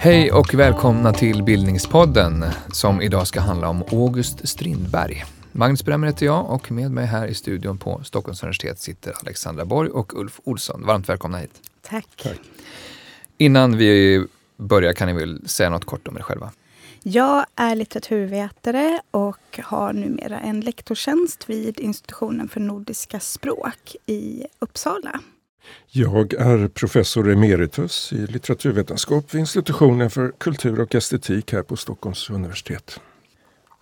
Hej och välkomna till Bildningspodden som idag ska handla om August Strindberg. Magnus Bremmer heter jag och med mig här i studion på Stockholms universitet sitter Alexandra Borg och Ulf Olsson. Varmt välkomna hit. Tack. Tack. Innan vi börjar kan ni väl säga något kort om er själva? Jag är litteraturvetare och har numera en lektorstjänst vid institutionen för nordiska språk i Uppsala. Jag är professor emeritus i litteraturvetenskap vid institutionen för kultur och estetik här på Stockholms universitet.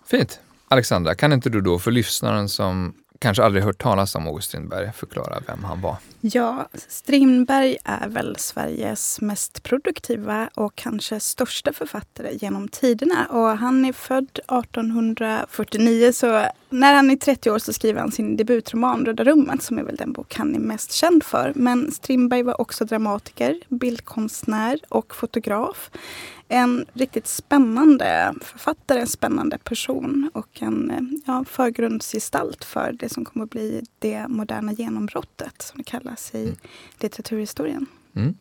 Fint! Alexandra, kan inte du då för lyssnaren som kanske aldrig hört talas om August Strindberg förklara vem han var? Ja, Strindberg är väl Sveriges mest produktiva och kanske största författare genom tiderna. Och han är född 1849 så när han är 30 år så skriver han sin debutroman Röda rummet som är väl den bok han är mest känd för. Men Strindberg var också dramatiker, bildkonstnär och fotograf en riktigt spännande författare, en spännande person och en ja, förgrundsgestalt för det som kommer att bli det moderna genombrottet som det kallas i mm. litteraturhistorien. Mm.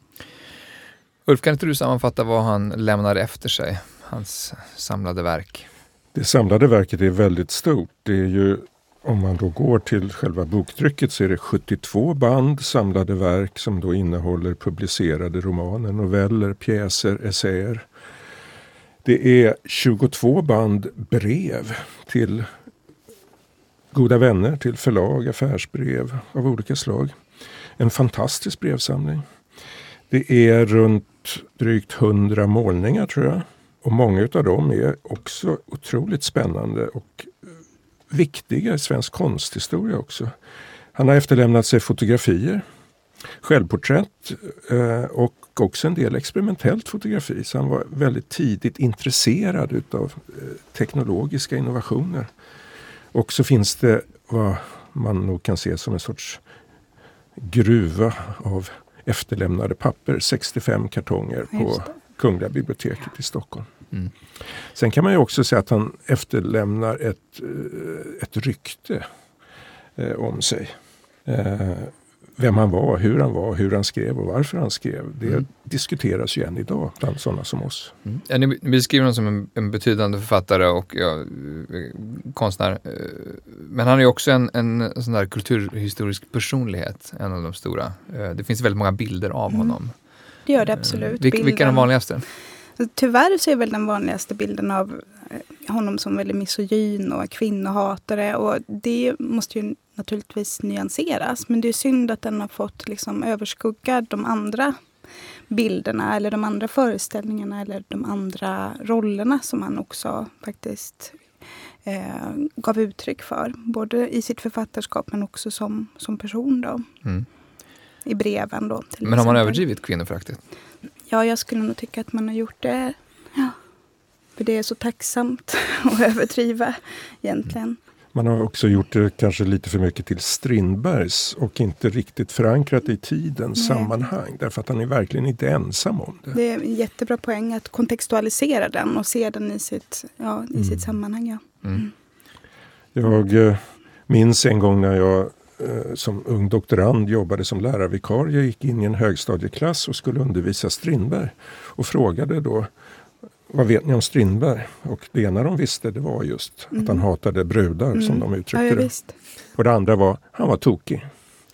Ulf, kan inte du sammanfatta vad han lämnade efter sig, hans samlade verk? Det samlade verket är väldigt stort. Det är ju om man då går till själva boktrycket så är det 72 band samlade verk som då innehåller publicerade romaner, noveller, pjäser, essäer. Det är 22 band brev till goda vänner, till förlag, affärsbrev av olika slag. En fantastisk brevsamling. Det är runt drygt 100 målningar tror jag. Och många av dem är också otroligt spännande och eh, viktiga i svensk konsthistoria också. Han har efterlämnat sig fotografier, självporträtt eh, och och också en del experimentellt fotografi. Så han var väldigt tidigt intresserad utav eh, teknologiska innovationer. Och så finns det vad man nog kan se som en sorts gruva av efterlämnade papper, 65 kartonger på Kungliga biblioteket i Stockholm. Mm. Sen kan man ju också säga att han efterlämnar ett, eh, ett rykte eh, om sig. Eh, vem han var, hur han var, hur han skrev och varför han skrev. Det mm. diskuteras ju än idag bland sådana som oss. Mm. Ja, ni beskriver honom som en, en, betydande författare och ja, konstnär. Men han är också en, en sån där kulturhistorisk personlighet, en av de stora. Det finns väldigt många bilder av mm. honom. Det gör det absolut. Vil, vilka är de vanligaste? Tyvärr så är väl den vanligaste bilden av eh, honom som väldigt misogyn och kvinnohatare. Och det måste ju naturligtvis nyanseras. Men det är synd att den har fått liksom överskugga de andra bilderna eller de andra föreställningarna eller de andra rollerna som han också faktiskt eh, gav uttryck för. Både i sitt författarskap men också som, som person. Då. Mm. I breven då. men har man överdrivit kvinnoföraktet? Ja, jag skulle nog tycka att man har gjort det. Ja. För det är så tacksamt att överdriva egentligen. Man har också gjort det kanske lite för mycket till Strindbergs och inte riktigt förankrat i tidens Nej. sammanhang. Därför att han är verkligen inte ensam om det. Det är en jättebra poäng att kontextualisera den och se den i sitt, ja, i mm. sitt sammanhang. Ja. Mm. Jag eh, minns en gång när jag som ung doktorand jobbade som lärarvikarie, gick in i en högstadieklass och skulle undervisa Strindberg. Och frågade då vad vet ni om Strindberg? Och det ena de visste det var just mm. att han hatade brudar mm. som de uttryckte ja, det. Och det andra var han var tokig.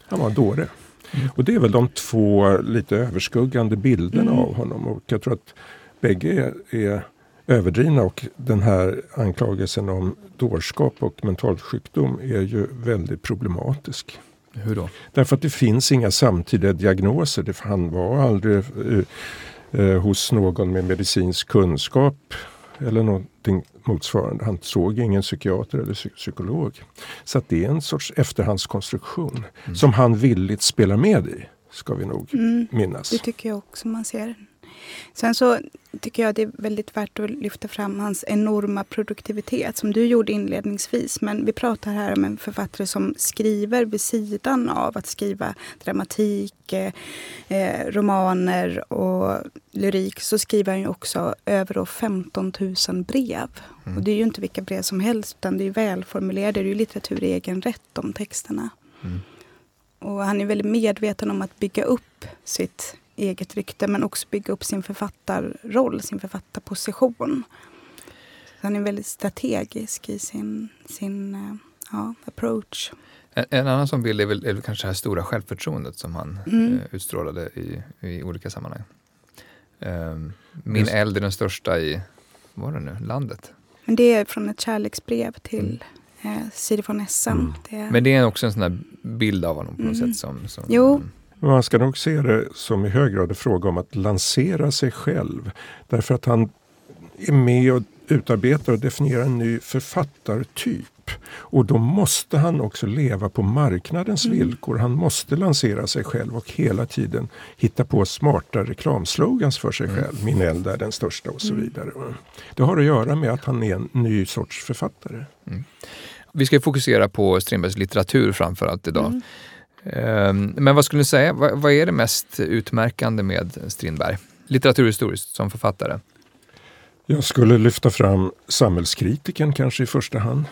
Han var dåre. Mm. Och det är väl de två lite överskuggande bilderna mm. av honom. Och jag tror att bägge är, är överdrivna och den här anklagelsen om dårskap och mentalsjukdom är ju väldigt problematisk. Hur då? Därför att det finns inga samtida diagnoser. Han var aldrig eh, eh, hos någon med medicinsk kunskap eller någonting motsvarande. Han såg ingen psykiater eller psykolog. Så det är en sorts efterhandskonstruktion mm. som han villigt spelar med i, ska vi nog mm, minnas. Det tycker jag också man ser. Sen så tycker jag det är väldigt värt att lyfta fram hans enorma produktivitet som du gjorde inledningsvis. Men vi pratar här om en författare som skriver vid sidan av att skriva dramatik, eh, eh romaner och lyrik. Så skriver han ju också över 15 000 brev. Mm. Och det är ju inte vilka brev som helst utan det är välformulerade. Det är ju litteratur i egen rätt, de texterna. Mm. Och han är väldigt medveten om att bygga upp sitt eget rykte men också bygga upp sin författarroll, sin författarposition. Så han är väldigt strategisk i sin, sin uh, ja, approach. En, en, annan sån bild är väl, är väl kanske det här stora självförtroendet som han mm. uh, utstrålade i, i olika sammanhang. Uh, min Just. eld är den största i, vad var det nu, landet? Men det är från ett kärleksbrev till mm. eh, Siri von Essen. Mm. Det Men det är också en sån här bild av honom på något mm. sätt som, som Jo, man ska nog se det som i hög grad en fråga om att lansera sig själv. Därför att han är med och utarbetar och definierar en ny författartyp. Och då måste han också leva på marknadens mm. villkor. Han måste lansera sig själv och hela tiden hitta på smarta reklamslogans för sig mm. själv. Min eld är den största och så mm. vidare. Det har att göra med att han är en ny sorts författare. Mm. Vi ska fokusera på Strindbergs litteratur framförallt idag. Ehm, men vad skulle du säga, vad, är det mest utmärkande med Strindberg, litteraturhistoriskt som författare? Jag skulle lyfta fram samhällskritiken kanske i första hand.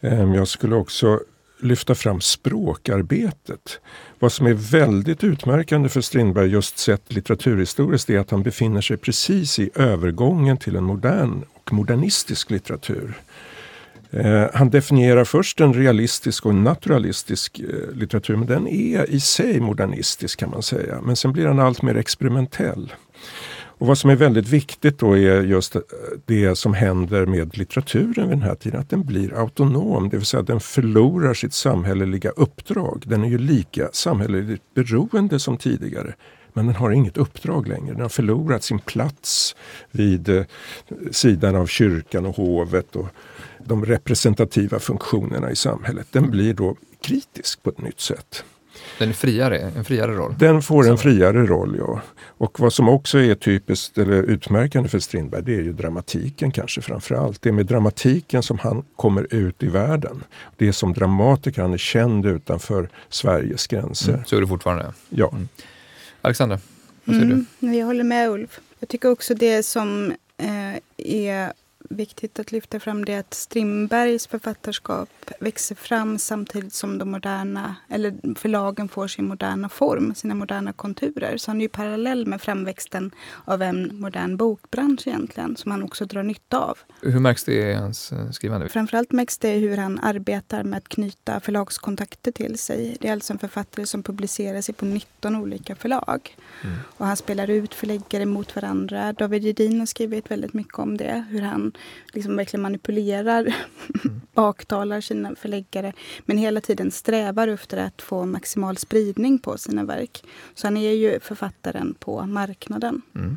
Ehm, jag skulle också lyfta fram språkarbetet. Vad som är väldigt utmärkande för Strindberg just sett litteraturhistoriskt är att han befinner sig precis i övergången till en modern och modernistisk litteratur. Eh, han definierar först en realistisk och en naturalistisk eh, litteratur, men den är i sig modernistisk kan man säga. Men sen blir han allt mer experimentell. Och vad som är väldigt viktigt då är just eh, det som händer med litteraturen vid den här tiden, att den blir autonom, det vill säga den förlorar sitt samhälleliga uppdrag. Den är ju lika samhälleligt beroende som tidigare. Men den har inget uppdrag längre. Den har förlorat sin plats vid eh, sidan av kyrkan och hovet och de representativa funktionerna i samhället. Den blir då kritisk på ett nytt sätt. Den är friare, en friare roll? Den får en friare roll, ja. Och vad som också är typiskt eller utmärkande för Strindberg det är ju dramatiken kanske framförallt. Det är med dramatiken som han kommer ut i världen. Det är som dramatiker, han är känd utanför Sveriges gränser. Mm, så är det fortfarande? Ja. Mm. Alexandra, vad säger mm, du? Jag håller med Ulf. Jag tycker också det som eh, är viktigt att lyfta fram det att Strindbergs författarskap växer fram samtidigt som de moderna, eller förlagen får sin moderna form, sina moderna konturer. Så han är ju parallell med framväxten av en modern bokbransch egentligen, som han också drar nytta av. Hur märks det i hans eh, skrivande? Framförallt märks det hur han arbetar med att knyta förlagskontakter till sig. Det är alltså en författare som publicerar sig på 19 olika förlag. Mm. Och han spelar ut förläggare mot varandra. David Jedin har skrivit väldigt mycket om det, hur han liksom verkligen manipulerar, mm. baktalar sina förläggare men hela tiden strävar efter att få maximal spridning på sina verk. Så han är ju författaren på marknaden. Mm.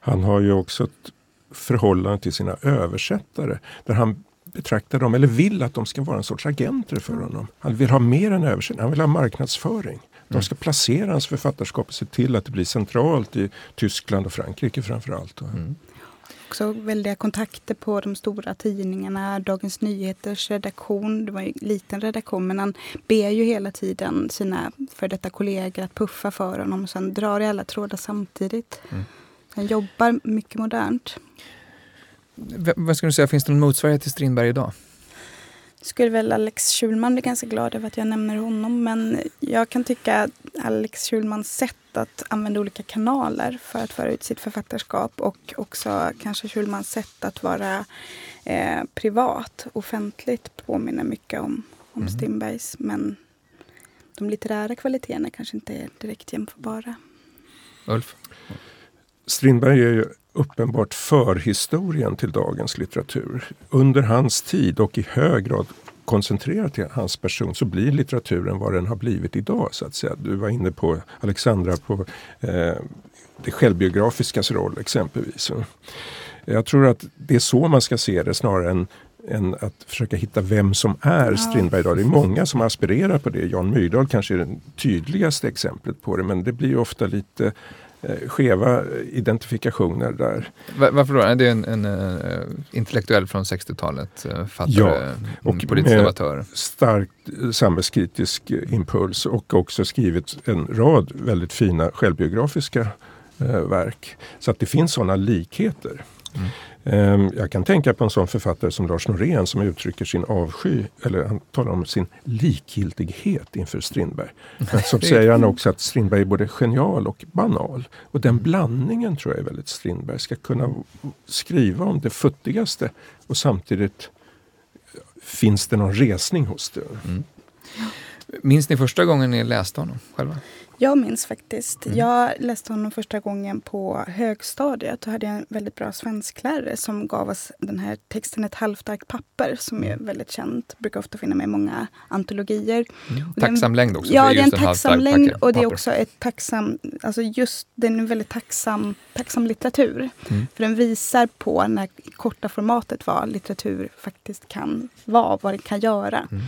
Han har ju också ett förhållande till sina översättare där han betraktar dem, eller vill att de ska vara en sorts agenter för honom. Han vill ha mer än översättning, han vill ha marknadsföring. De ska placera hans författarskap och se till att det blir centralt i Tyskland och Frankrike framförallt. Mm också väldiga kontakter på de stora tidningarna. Dagens Nyheters redaktion, det var en liten redaktion, men han ber ju hela tiden sina för detta kollegor att puffa för honom. Och sen drar i alla trådar samtidigt. Mm. Han jobbar mycket modernt. V vad skulle du säga, finns det någon motsvarighet till Strindberg idag? Skulle väl Alex Schulman bli ganska glad över att jag nämner honom. Men jag kan tycka att Alex Schulmans sätt att använda olika kanaler för att föra ut sitt författarskap och också kanske Schulmans sätt att vara eh, privat, offentligt påminner mycket om, om mm. Strindbergs. Men de litterära kvaliteterna kanske inte är direkt jämförbara. Ulf? Strindberg är ju uppenbart förhistorien till dagens litteratur. Under hans tid och i hög grad koncentrerat till hans person så blir litteraturen vad den har blivit idag. så att säga. Du var inne på Alexandra på eh, det självbiografiskas roll exempelvis. Jag tror att det är så man ska se det snarare än, än att försöka hitta vem som är Strindberg idag. Det är många som aspirerar på det. Jan Myrdal kanske är det tydligaste exemplet på det men det blir ofta lite skeva identifikationer där. Va- Varför då? Är det en, en, eh, intellektuell från 60-talet, uh, författare, Ja, och och politisk debattör? Starkt eh, samhällskritisk eh, impuls och också skrivit en rad väldigt fina självbiografiska eh, verk. Så att det finns sådana likheter. Mm. Ehm, Jag kan tänka på en sån författare som Lars Norén som uttrycker sin avsky, eller han talar om sin likgiltighet inför Strindberg. Men så säger han också att Strindberg är både genial och banal. Och den blandningen tror jag är väldigt Strindberg. Ska kunna skriva om det futtigaste och samtidigt finns det någon resning hos det. Minns ni första gången ni läste honom själva? Jag minns faktiskt. Mm. Jag läste honom första gången på högstadiet. Då hade jag en väldigt bra svensklärare som gav oss den här texten Ett halvt ark papper som är väldigt känt. Brukar ofta finna med i många antologier. Den- Tacksam längd också. Ja, det är en tacksam längd och det är också ett tacksam, alltså just den är väldigt tacksam, tacksam litteratur. Mm. För den visar på när korta formatet vad litteratur faktiskt kan vara, vad det kan göra. Mm.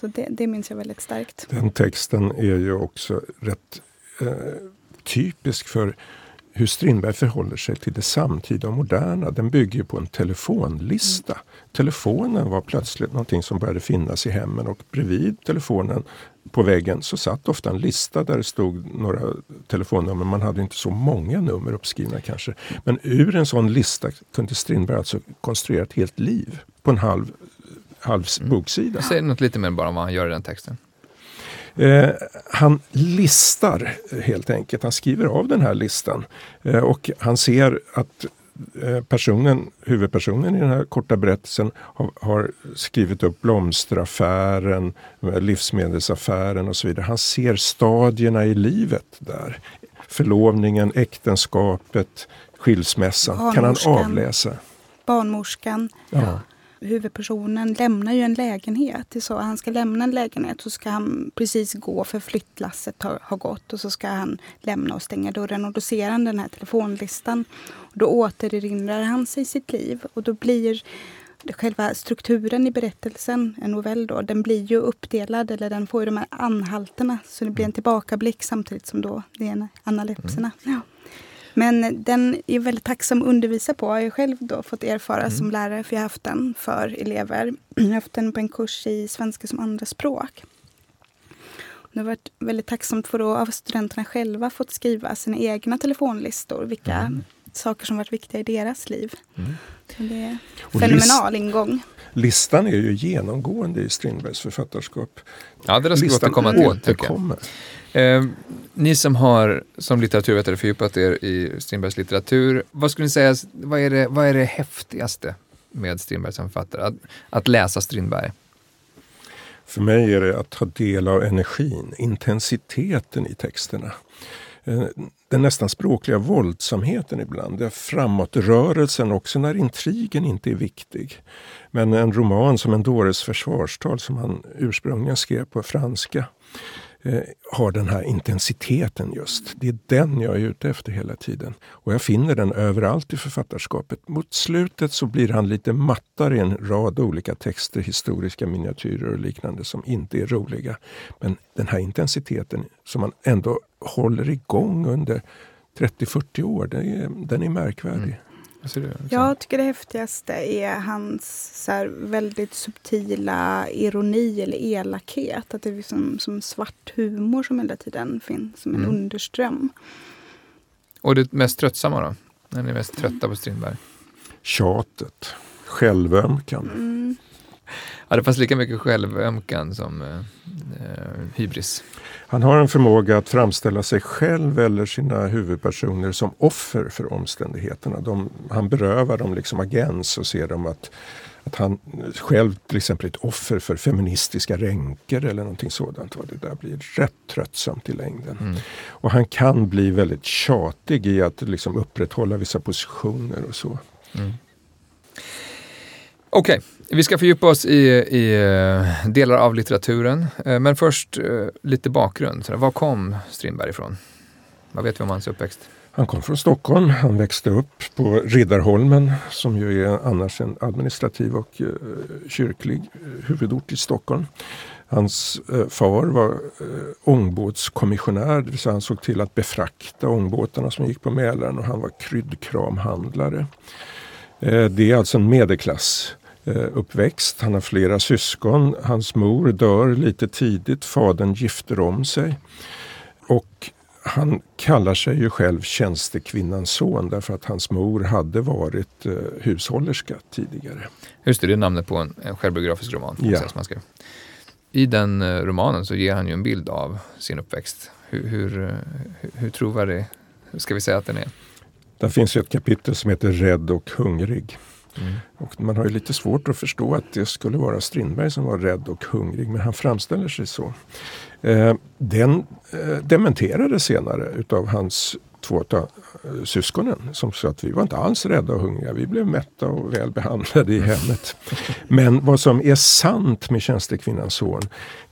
Så det, det minns jag väldigt starkt. Den texten är ju också rätt eh, typisk för hur Strindberg förhåller sig till det samtida och moderna. Den bygger på en telefonlista. Telefonen var plötsligt någonting som började finnas i hemmen och bredvid telefonen på väggen så satt ofta en lista där det stod några telefonnummer. Man hade inte så många nummer uppskrivna kanske. Men ur en sån lista kunde Strindberg alltså konstruera ett helt liv på en halv, halv boksida. Säg något lite mer bara om vad han gör i den texten. Eh, han listar helt enkelt. Han skriver av den här listan. Eh, och han ser att eh, personen, huvudpersonen i den här korta berättelsen har, har skrivit upp blomsteraffären, eh, livsmedelsaffären och så vidare. Han ser stadierna i livet där. Förlovningen, äktenskapet, skilsmässan kan han avläsa. Barnmorskan, Ja. Huvudpersonen lämnar ju en lägenhet. Så, han ska lämna en lägenhet så ska han precis gå för flyttlasset har, har gått och så ska han lämna och stänga dörren och då ser han den här telefonlistan. Och då återerinrar han sig sitt liv och då blir själva strukturen i berättelsen, en novell då, den blir ju uppdelad eller den får ju de här anhalterna så det blir en tillbakablick samtidigt som då det är analepserna. Ja. Men den är väldigt tacksam att undervisa på. Jag har själv då fått erfara som lärare, för jag har haft den för elever. Jag har haft den på en kurs i svenska som andraspråk. Det har varit väldigt tacksamt för då av studenterna själva fått skriva sina egna telefonlistor. Vilka saker som varit viktiga i deras liv. Så det är Och fenomenal ingång. Listan är ju genomgående i Strindbergs författarskap. Ja, det där ska vi återkomma till. tycker jag. återkommer. Eh, ni som har som litteraturvetare fördjupat er i Strindbergs litteratur, vad skulle ni säga, vad är det, vad är det häftigaste med Strindberg som författare? Att, att läsa Strindberg? För mig är det att ta del av energin, intensiteten i texterna. Ehm, den nästan språkliga våldsamheten ibland, det är framåtrörelsen också när intrigen inte är viktig. Men en roman som En dåres försvarstal som han ursprungligen skrev på franska eh, har den här intensiteten just. Det är den jag är ute efter hela tiden. Och jag finner den överallt i författarskapet. Mot slutet så blir han lite mattare i en rad olika texter, historiska miniatyrer och liknande som inte är roliga. Men den här intensiteten som man ändå håller igång under 30-40 år, den är, den är märkvärdig. Mm du? Jag tycker det häftigaste är hans så här, väldigt subtila ironi eller elakhet. Att det är liksom, som svart humor som hela tiden finns, som en Mm. underström. Och det mest tröttsamma då? När ni är mest trötta på Strindberg? Tjatet, självömkan. Mm. Ja, det fanns lika mycket självömkan som eh, eh, hybris. Han har en förmåga att framställa sig själv eller sina huvudpersoner som offer för omständigheterna. De, han berövar dem liksom agens och ser dem att, att han själv till exempel är ett offer för feministiska ränker eller någonting sådant. Och det där blir rätt tröttsamt i längden. Mm. Och han kan bli väldigt tjatig i att liksom upprätthålla vissa positioner och så. Mm. Okej, vi ska fördjupa oss i, i eh, delar av litteraturen. Eh, men först eh, lite bakgrund. Var kom Strindberg ifrån? Vad vet vi om hans uppväxt? Han kom från Stockholm. Han växte upp på Riddarholmen som ju är annars en administrativ och kyrklig huvudort i Stockholm. Hans far var ångbåtskommissionär, det vill säga han såg till att befrakta ångbåtarna som gick på Mälaren och han var kryddkramhandlare det är alltså en medelklass uppväxt. Han har flera syskon. Hans mor dör lite tidigt. Fadern gifter om sig. Och han kallar sig ju själv tjänstekvinnans son därför att hans mor hade varit eh, hushållerska tidigare. Just det, det är namnet på en, en självbiografisk roman. Ja. I den eh, romanen så ger han ju en bild av sin uppväxt. Hur, hur, hur, hur trovärdig ska vi säga att den är? Där finns ett kapitel som heter Rädd och hungrig. Mm. Och man har ju lite svårt att förstå att det skulle vara Strindberg som var rädd och hungrig men han framställer sig så. Eh, den eh, dementerades senare utav hans två av syskonen som sa att vi var inte alls rädda och hungriga. Vi blev mätta och väl behandlade i hemmet. Men vad som är sant med tjänstekvinnans son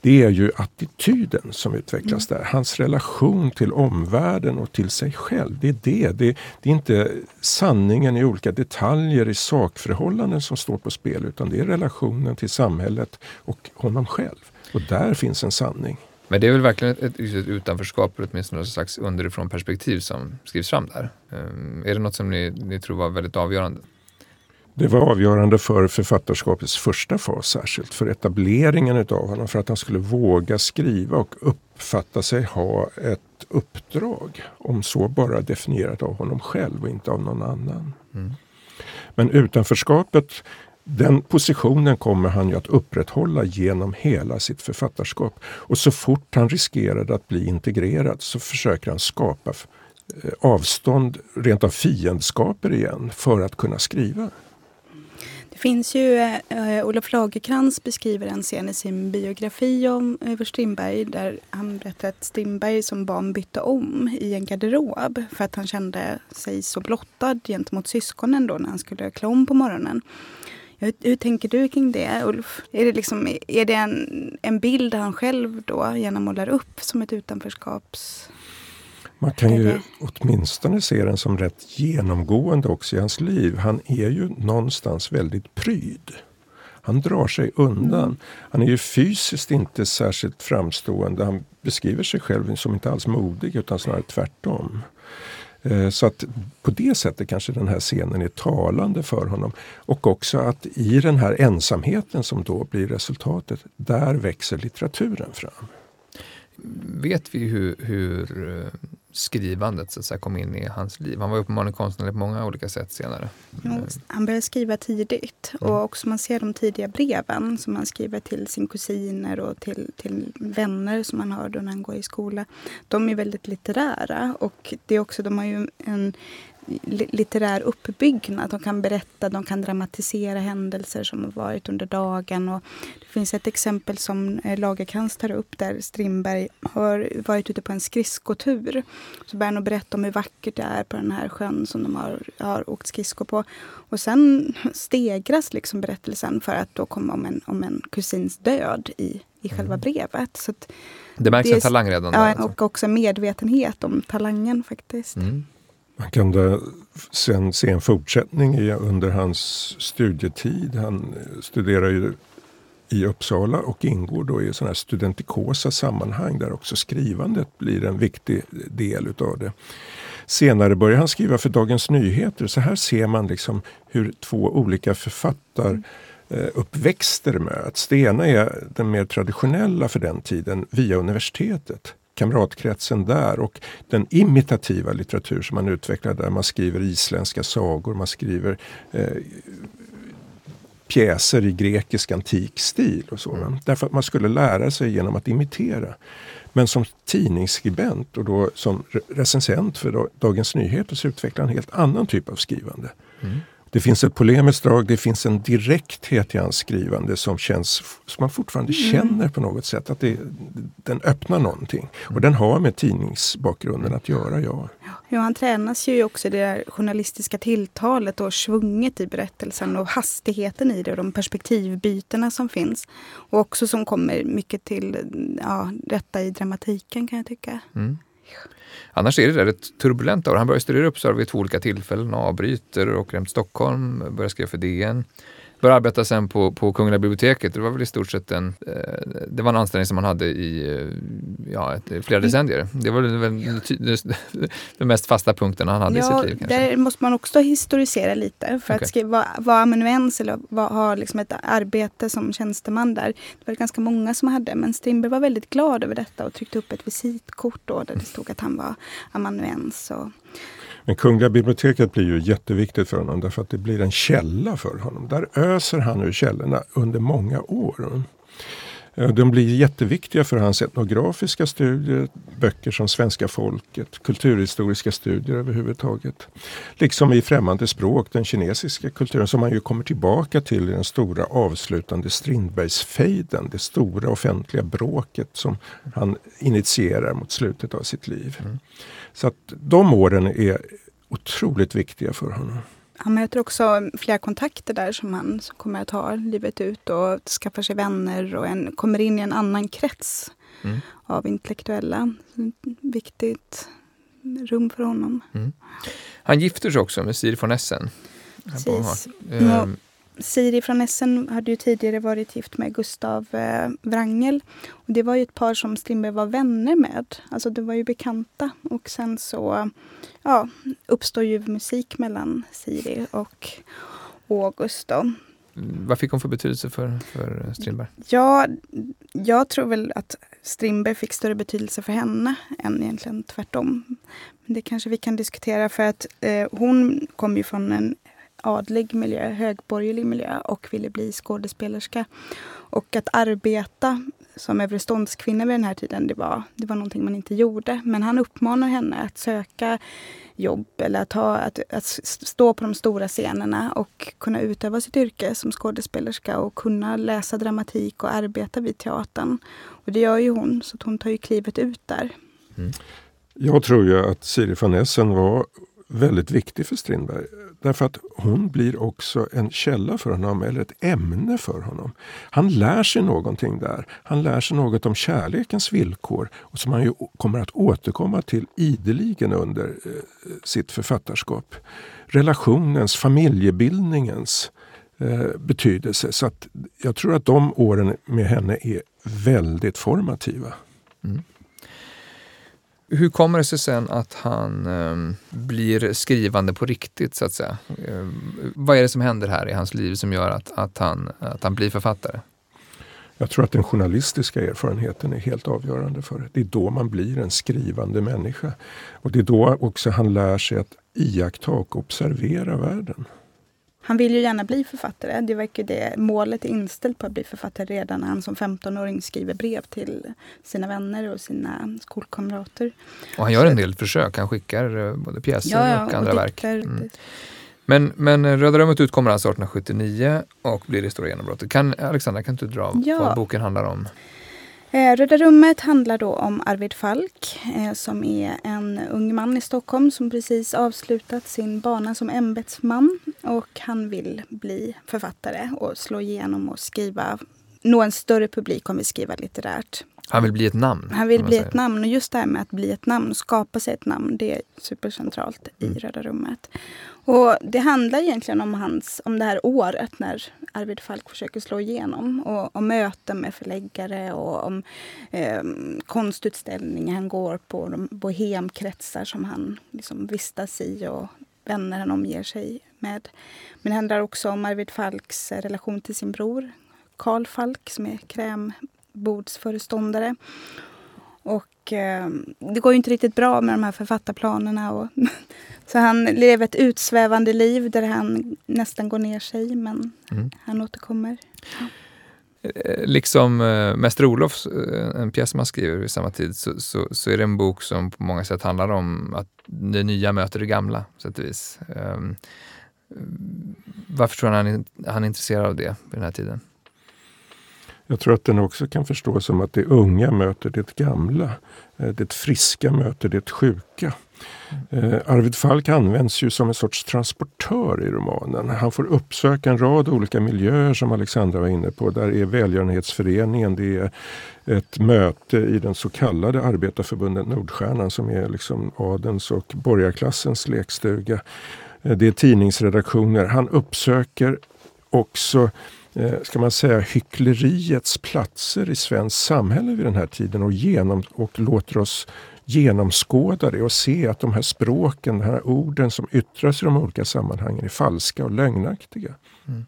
det är ju attityden som utvecklas där. Hans relation till omvärlden och till sig själv. Det är det. Det, det är inte sanningen i olika detaljer i sakförhållanden som står på spel utan det är relationen till samhället och honom själv. Och där finns en sanning. Men det är väl verkligen ett, ett, ett utanförskap, eller åtminstone något slags underifrån perspektiv som skrivs fram där. Um, är det något som ni, ni tror var väldigt avgörande? Det var avgörande för författarskapets första fas särskilt, för etableringen utav honom, för att han skulle våga skriva och uppfatta sig ha ett uppdrag, om så bara definierat av honom själv och inte av någon annan. Mm. Men utanförskapet den positionen kommer han ju att upprätthålla genom hela sitt författarskap. Och så fort han riskerade att bli integrerad så försöker han skapa eh, avstånd, rent av fiendskaper igen, för att kunna skriva. Det finns ju, eh, Olof Lagerkrans beskriver en scen i sin biografi om över Strindberg där han berättar att Strindberg som barn bytte om i en garderob för att han kände sig så blottad gentemot syskonen då när han skulle klä om på morgonen. Hur, hur, tänker du kring det, Ulf? Är det, liksom, är det en, en bild han själv då gärna målar upp som ett utanförskaps... Man kan ju åtminstone se den som rätt genomgående också i hans liv. Han är ju någonstans väldigt pryd. Han drar sig undan. Mm. Han är ju fysiskt inte särskilt framstående. Han beskriver sig själv som inte alls modig utan snarare tvärtom. Eh, så att på det sättet kanske den här scenen är talande för honom. Och också att i den här ensamheten som då blir resultatet, där växer litteraturen fram. Vet vi hur, hur eh, skrivandet så att säga, kom in i hans liv? Han var uppenbarligen konstnärlig på många olika sätt senare. Ja, han började skriva tidigt mm. och också man ser de tidiga breven som han skriver till sin kusiner och till, till vänner som han har då när han går i skola. De är väldigt litterära och det är också, de har ju en litterär uppbyggnad. De kan berätta, de kan dramatisera händelser som har varit under dagen. Och det finns ett exempel som eh, Lagerkrans tar upp där Strindberg har varit ute på en skridskotur. Så börjar han berätta om hur vackert det är på den här sjön som de har, har åkt skridskor på. Och sen stegras liksom berättelsen för att då komma om en, om en kusins död i, i själva mm. brevet. Så det märks det, en talang redan där? Ja, alltså. och också medvetenhet om talangen faktiskt. Mm. Man kan sen se en fortsättning i, under hans studietid. Han eh, studerar ju i Uppsala och ingår då i sådana här studentikosa sammanhang där också skrivandet blir en viktig del utav det. Senare börjar han skriva för Dagens Nyheter. Så här ser man liksom hur två olika författaruppväxter eh, möts. Det ena är den mer traditionella för den tiden via universitetet kamratkretsen där och den imitativa litteratur som man utvecklar där. Man skriver isländska sagor, man skriver eh, pjäser i grekisk antik stil. Och så, mm. Därför att man skulle lära sig genom att imitera. Men som tidningsskribent och då som recensent för Dagens Nyheter så utvecklar han en helt annan typ av skrivande. Mm. Det finns ett polemiskt drag, det finns en direkthet i hans skrivande som känns, som man fortfarande mm. känner på något sätt. Att det, den öppnar någonting. Och den har med tidningsbakgrunden att göra, ja. Ja, han tränas ju också det där journalistiska tilltalet och svunget i berättelsen och hastigheten i det och de perspektivbytena som finns. Och också som kommer mycket till ja, detta i dramatiken kan jag tycka. Mm. Annars är det rätt turbulenta år. Han börjar studera Uppsala vid två olika tillfällen, avbryter och åker hem till Stockholm, börjar skriva för DN började arbeta sen på, på Kungliga biblioteket. Det var väl i stort sett en, eh, det var en anställning som man hade i eh, ja, ett, flera mm. decendier. Det var väl den mest fasta punkten han hade ja, i sitt liv. Kanske. Där måste man också historisera lite. För okay. att skriva, vara amanuens eller var, ha liksom ett arbete som tjänsteman där. Det var ganska många som hade. Men Strindberg var väldigt glad över detta och tryckte upp ett visitkort då, där det stod att han var amanuens. Och, men Kungliga biblioteket blir ju jätteviktigt för honom därför att det blir en källa för honom. Där öser han ur källorna under många år. De blir jätteviktiga för hans etnografiska studier, böcker som Svenska folket, kulturhistoriska studier överhuvudtaget. Liksom i främmande språk, den kinesiska kulturen som han ju kommer tillbaka till i den stora avslutande Strindbergsfejden, det stora offentliga bråket som han initierar mot slutet av sitt liv. Mm. Så att de åren är otroligt viktiga för honom. Han möter också flera kontakter där som han kommer att ha livet ut och skaffar sig vänner och en, kommer in i en annan krets mm. av intellektuella. Viktigt rum för honom. Mm. Han gifter sig också med Siri von Essen. Precis. Siri från Essen hade ju tidigare varit gift med Gustav eh, Wrangel. Och det var ju ett par som Strindberg var vänner med. Alltså det var ju bekanta. Och sen så ja, uppstår ju musik mellan Siri och August. Då. Vad fick hon för betydelse för, för Strindberg? Ja, jag tror väl att Strindberg fick större betydelse för henne än egentligen tvärtom. Men det kanske vi kan diskutera för att eh, hon kom ju från en adlig miljö, högborgerlig miljö och ville bli skådespelerska. Och att arbeta som överståndskvinna vid den här tiden, det var, det var någonting man inte gjorde. Men han uppmanar henne att söka jobb eller att, ha, att, att stå på de stora scenerna och kunna utöva sitt yrke som skådespelerska och kunna läsa dramatik och arbeta vid teatern. Och det gör ju hon, så hon tar ju klivet ut där. Mm. Jag tror ju att Siri van Essen var väldigt viktig för Strindberg. Därför att hon blir också en källa för honom, eller ett ämne för honom. Han lär sig någonting där. Han lär sig något om kärlekens villkor och som han ju kommer att återkomma till ideligen under eh, sitt författarskap. Relationens, familjebildningens eh, betydelse. Så att jag tror att de åren med henne är väldigt formativa. Mm. Hur kommer det sig sen att han eh, blir skrivande på riktigt, så att säga? Eh, vad är det som händer här i hans liv som gör att, att, han, att han blir författare? Jag tror att den journalistiska erfarenheten är helt avgörande för det. Det är då man blir en skrivande människa. Och det är då också han lär sig att iaktta och observera världen. Han vill ju gärna bli författare. Det verkar det målet är inställt på att bli författare redan när han som 15-åring skriver brev till sina vänner och sina skolkamrater. Och han gör en del försök. Han skickar eh, både pjäser ja, ja, och andra och verk. Mm. Men, men eh, Röda rummet utkommer alltså 1879 och blir det stora genombrottet. Kan, Alexandra, kan du dra ja. vad boken handlar om? Eh, Röda rummet handlar då om Arvid Falk eh, som är en ung man i Stockholm som precis avslutat sin bana som ämbetsman. Och han vill bli författare och slå igenom och skriva, nå en större publik om vi skriver litterärt. Han vill bli ett namn? Han vill bli ett namn. Och just det här med att bli ett namn, skapa sig ett namn, det är supercentralt i mm. Röda rummet. Och det handlar egentligen om, hans, om det här året när Arvid Falk försöker slå igenom. Och om möten med förläggare och om eh, konstutställningar han går på. De bohemkretsar som han liksom vistas i och vänner han omger sig med. Men det handlar också om Arvid Falks relation till sin bror Karl Falk som är krämbordsföreståndare. Och eh, det går ju inte riktigt bra med de här författarplanerna. Och så han lever ett utsvävande liv där han nästan går ner sig, men mm. han återkommer. Ja. Eh, liksom äh, Mäster Olofs, äh, en pjäs som han skriver vid samma tid, så, så, så, är det en bok som på många sätt handlar om att det nya möter det gamla, på sätt och vis. Um, varför tror han han, han är intresserad av det vid den här tiden? Jag tror att den också kan förstås som att det unga möter det gamla. Det friska möter det sjuka. Eh, Arvid Falk används ju som en sorts transportör i romanen. Han får uppsöka en rad olika miljöer som Alexandra var inne på. Där är välgörenhetsföreningen, det är ett möte i den så kallade arbetarförbundet Nordstjärnan som är liksom adens och borgarklassens lekstuga. Eh, det är tidningsredaktioner. Han uppsöker också eh, ska man säga, hyckleriets platser i svenskt samhälle vid den här tiden och, genom, och låter oss genomskåda det och se att de här språken, de här orden som yttras i de olika sammanhangen är falska och lögnaktiga. Mm.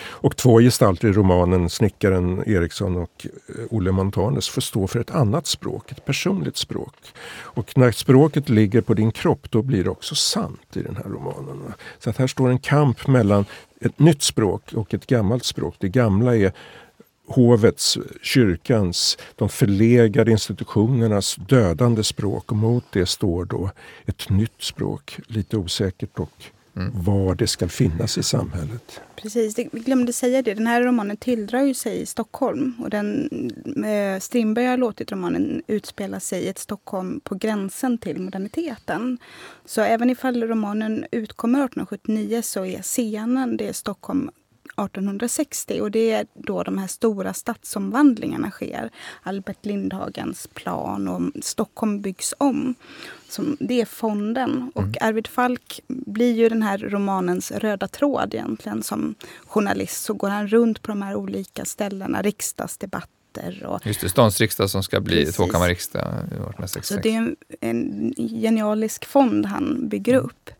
Och två gestalter i romanen, snickaren Eriksson och eh, Olle Montanes, får stå för ett annat språk, ett personligt språk. Och när språket ligger på din kropp, då blir det också sant i den här romanen. Så att här står en kamp mellan ett nytt språk och ett gammalt språk. Det gamla är hovets, kyrkans, de förlegade institutionernas dödande språk. Och mot det står då ett nytt språk, lite osäkert och mm. var det ska finnas i samhället. Precis, vi glömde säga det. Den här romanen tilldrar ju sig i Stockholm. Och den, eh, Strindberg har låtit romanen utspela sig i ett Stockholm på gränsen till moderniteten. Så även ifall romanen utkommer 1879 så är scenen det är Stockholm 1860 och det är då de här stora stadsomvandlingarna sker. Albert Lindhagens plan och Stockholm byggs om. Som, det är fonden. Och mm. Arvid Falk blir ju den här romanens röda tråd egentligen. Som journalist så går han runt på de här olika ställena, riksdagsdebatter och, Just det, stånds riksdag som ska bli tvåkammarriksdag 1866. Så det är en, en genialisk fond han bygger mm. upp.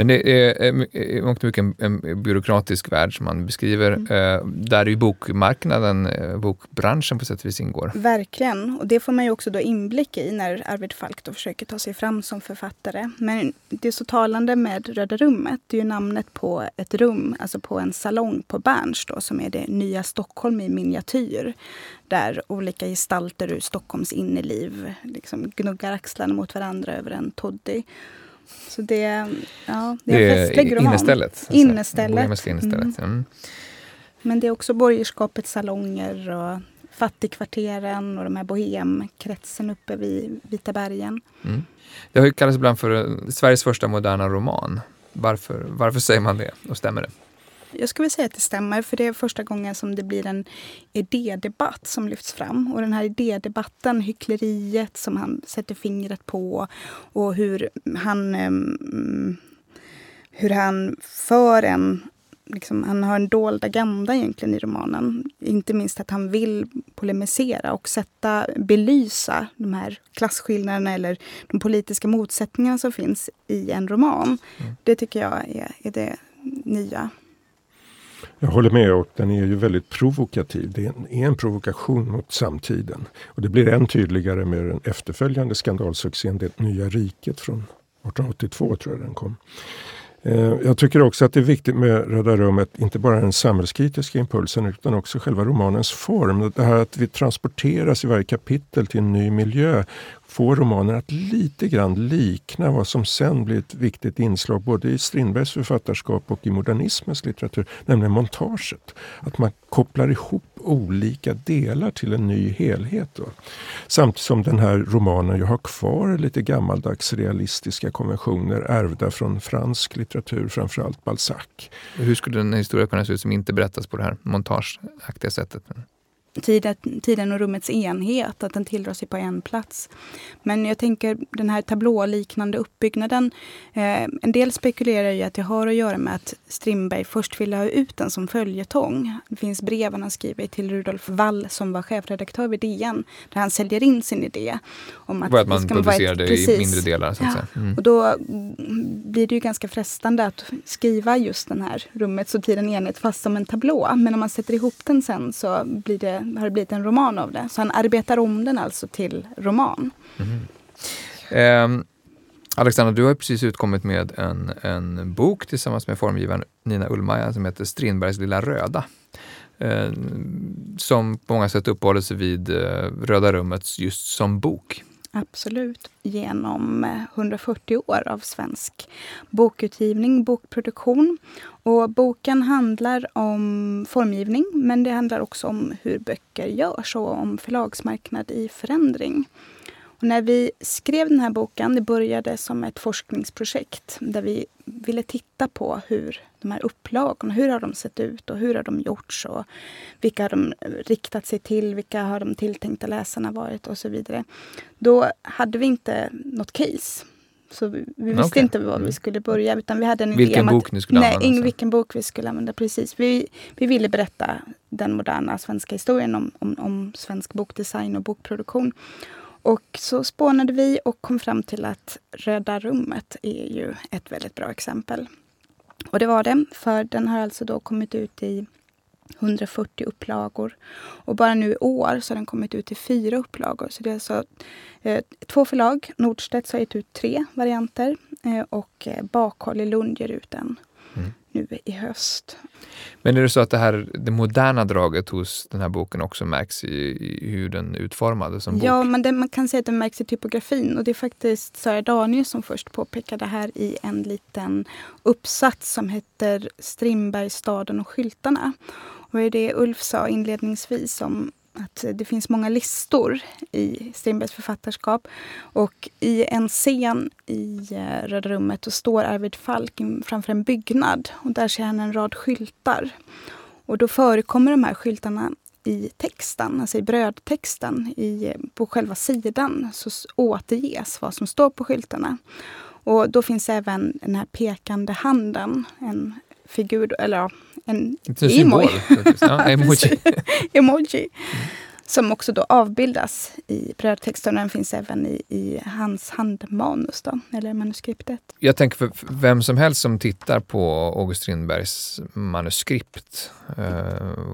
Men det är i mångt och mycket en, en, byråkratisk värld som man beskriver, mm. eh, där ju bokmarknaden, eh, bokbranschen på sätt och vis ingår. Verkligen, och det får man ju också då inblick i när Arvid Falk då försöker ta sig fram som författare. Men det är så talande med Röda rummet, det är ju namnet på ett rum, alltså på en salong på Berns då, som är det nya Stockholm i miniatyr. Där olika gestalter ur Stockholms inneliv liksom gnuggar axlarna mot varandra över en toddy. Så det, ja, det är en festlig roman. Innestället. Innestället. innestället. Mm. Mm. Men det är också borgerskapets salonger och fattigkvarteren och de här bohemkretsen uppe vid Vita bergen. Mm. Det har ju kallats ibland för eh, Sveriges första moderna roman. Varför, varför säger man det och stämmer det? Jag skulle säga att det stämmer, för det är första gången som det blir en idédebatt som lyfts fram. Och den här idédebatten, hyckleriet som han sätter fingret på och hur han, um, hur han för en Liksom, han har en dold agenda egentligen i romanen. Inte minst att han vill polemisera och sätta, belysa de här klasskillnaderna eller de politiska motsättningarna som finns i en roman. Mm. Det tycker jag är, är det nya. Jag håller med och den är ju väldigt provokativ. Det är en provokation mot samtiden. Och det blir än tydligare med den efterföljande skandalsuccén Det nya riket från 1882 tror jag den kom. Eh, jag tycker också att det är viktigt med Röda rummet, inte bara den samhällskritiska impulsen utan också själva romanens form. Det här att vi transporteras i varje kapitel till en ny miljö får romanen att lite grann likna vad som sen blir ett viktigt inslag både i Strindbergs författarskap och i modernismens litteratur, nämligen montaget. Att man kopplar ihop olika delar till en ny helhet. Då. Samtidigt som den här romanen ju har kvar lite gammaldags realistiska konventioner ärvda från fransk litteratur, framförallt Balzac. Hur skulle en historia kunna se ut som inte berättas på det här montageaktiga sättet? Tiden, tiden och rummets enhet, att den tilldrar sig på en plats. Men jag tänker den här tablåliknande uppbyggnaden. Eh, en del spekulerar i att det har att göra med att Strindberg först ville ha ut den som följetong. Det finns brev han skriver till Rudolf Wall som var chefredaktör vid DN, där han säljer in sin idé. Om att, att man publicerar det i mindre delar. Så att ja. säga. Mm. Och då blir det ju ganska frestande att skriva just den här rummets och tiden enhet fast som en tablå. Men om man sätter ihop den sen så blir det har det blivit en roman av det. Så han arbetar om den alltså till roman. Mm. Eh, Alexandra, du har precis utkommit med en, en bok tillsammans med formgivaren Nina Ullmaja som heter Strindbergs lilla röda. Eh, som på många sätt uppehåller sig vid eh, Röda rummet just som bok. Absolut. Genom eh, 140 år av svensk bokutgivning, bokproduktion. Och boken handlar om formgivning, men det handlar också om hur böcker görs och om förlagsmarknad i förändring. Och när vi skrev den här boken, det började som ett forskningsprojekt där vi ville titta på hur de här upplagorna, hur har de sett ut och hur har de gjorts och vilka har de riktat sig till, vilka har de tilltänkta läsarna varit och så vidare. Då hade vi inte något case. Så vi, vi visste Okay. inte var vi Mm. skulle börja. Utan vi hade en idé Vilken att, bok ni skulle nej, använda sen. vilken bok vi skulle använda. Precis. Vi, vi ville berätta den moderna svenska historien om, om, om svensk bokdesign och bokproduktion. Och så spånade vi och kom fram till att Röda rummet är ju ett väldigt bra exempel. Och det var det, för den har alltså då kommit ut i 140 upplagor. Och bara nu i år så har den kommit ut i fyra upplagor. Så det är alltså eh, två förlag. Nordstedts har gett ut tre varianter eh, och eh, Bakhåll i Lund ger ut en nu i höst. Men är det så att det här det moderna draget hos den här boken också märks i, i hur den utformades som Ja, bok? men det, man kan säga att det märks i typografin. Och det är faktiskt Sara Danius som först påpekade det här i en liten uppsats som heter Strindberg, staden och skyltarna. Och det är det Ulf sa inledningsvis om att det finns många listor i Strindbergs författarskap. Och i en scen i eh, Röda rummet då står Arvid Falk framför en byggnad. Och där ser han en rad skyltar. Och då förekommer de här skyltarna i texten, alltså i brödtexten, i, eh, på själva sidan så återges vad som står på skyltarna. Och då finns även den här pekande handen, en figur, eller ja, en symbol. faktiskt. ja, emoji. emoji. Som också då avbildas i brödtexten. Den finns även i, i hans handmanus, då, eller manuskriptet. Jag tänker för vem som helst som tittar på August Strindbergs manuskript, eh,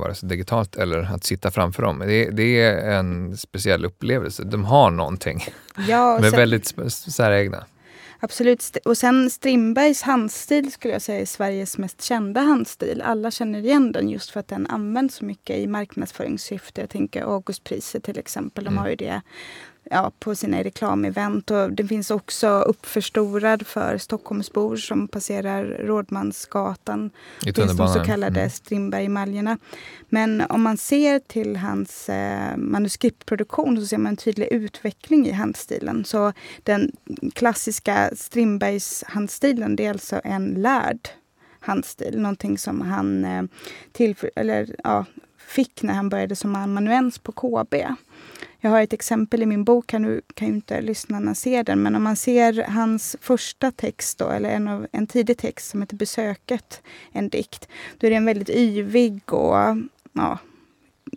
vare sig digitalt eller att sitta framför dem, det, det är en speciell upplevelse. De har någonting. Ja, De är väldigt säregna. Absolut. Och sen Strindbergs handstil skulle jag säga är Sveriges mest kända handstil. Alla känner igen den just för att den används så mycket i marknadsföringssyfte. Jag tänker Augustpriset till exempel. De Mm. har ju det ja, på sina reklamevent. Och det finns också uppförstorad för Stockholmsbor som passerar Rådmansgatan. I finns de så kallade Mm. Strindberg-emaljerna. Men om man ser till hans eh, manuskriptproduktion så ser man en tydlig utveckling i handstilen. Så den klassiska Strindbergs handstilen det är alltså en lärd handstil. Någonting som han eh, tillför, eller, ja, fick när han började som amanuens på KB. Jag har ett exempel i min bok, här nu kan ju inte lyssnarna se den, men om man ser hans första text, då, eller en, av, en tidig text som heter Besöket, en dikt, då är den väldigt yvig och ja,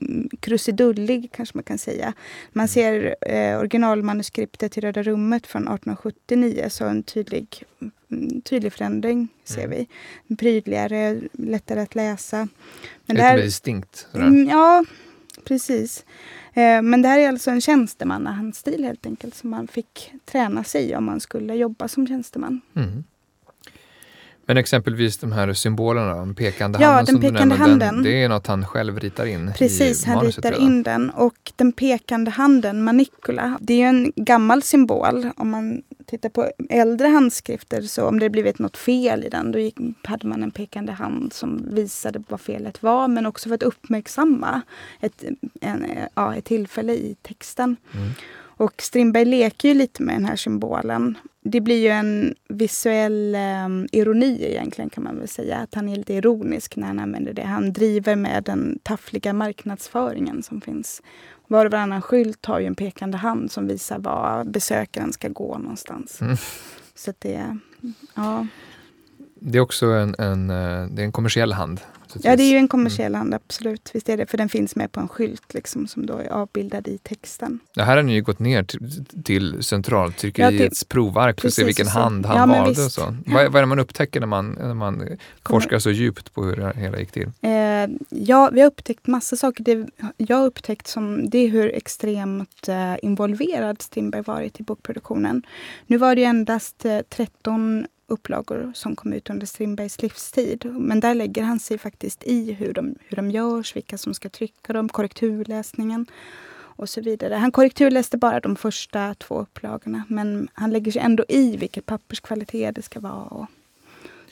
mm, krusidullig kanske man kan säga. Man ser eh, originalmanuskriptet till Röda rummet från 1879, så en tydlig, mm, tydlig förändring ser Mm. vi. Prydligare, lättare att läsa. Men Lite mer distinkt. Mm, ja, precis. Eh, men det här är alltså en tjänstemannahandstil helt enkelt som man fick träna sig i om man skulle jobba som tjänsteman. Mm. Men exempelvis de här symbolerna, den pekande Ja, handen den som du pekande nämnde, handen. det är något han själv ritar in Precis, han ritar redan. in den. Och den pekande handen, manicula, det är ju en gammal symbol. Om man tittar på äldre handskrifter, så om det blivit något fel i den, då gick, hade man en pekande hand som visade vad felet var. Men också för att uppmärksamma ett, en, ja, ett tillfälle i texten. Mm. Och Strindberg leker ju lite med den här symbolen. Det blir ju en visuell eh, ironi egentligen kan man väl säga. Att han är lite ironisk när han använder det. Han driver med den taffliga marknadsföringen som finns. Var och varannan skylt har ju en pekande hand som visar var besökaren ska gå någonstans. Mm. Så det, ja. Det är också en, en, eh, det är en kommersiell hand. Ja, det är ju en kommersiell hand, absolut. Visst är det. För den finns med på en skylt liksom, som då är avbildad i texten. Det här har ni ju gått ner till, till centraltryckeriets provark för att se vilken så. hand han Ja, valde. Och så. Ja. Vad, vad är det man upptäcker när man, när man forskar så djupt på hur det hela gick till? Eh, ja, vi har upptäckt massa saker. Det jag har upptäckt som, det är hur extremt eh, involverad Strindberg varit i bokproduktionen. Nu var det ju endast eh, 13 upplagor som kom ut under Strindbergs livstid. Men där lägger han sig faktiskt i hur de, hur de görs, vilka som ska trycka dem, korrekturläsningen och så vidare. Han korrekturläste bara de första två upplagorna men han lägger sig ändå i vilken papperskvalitet det ska vara. Och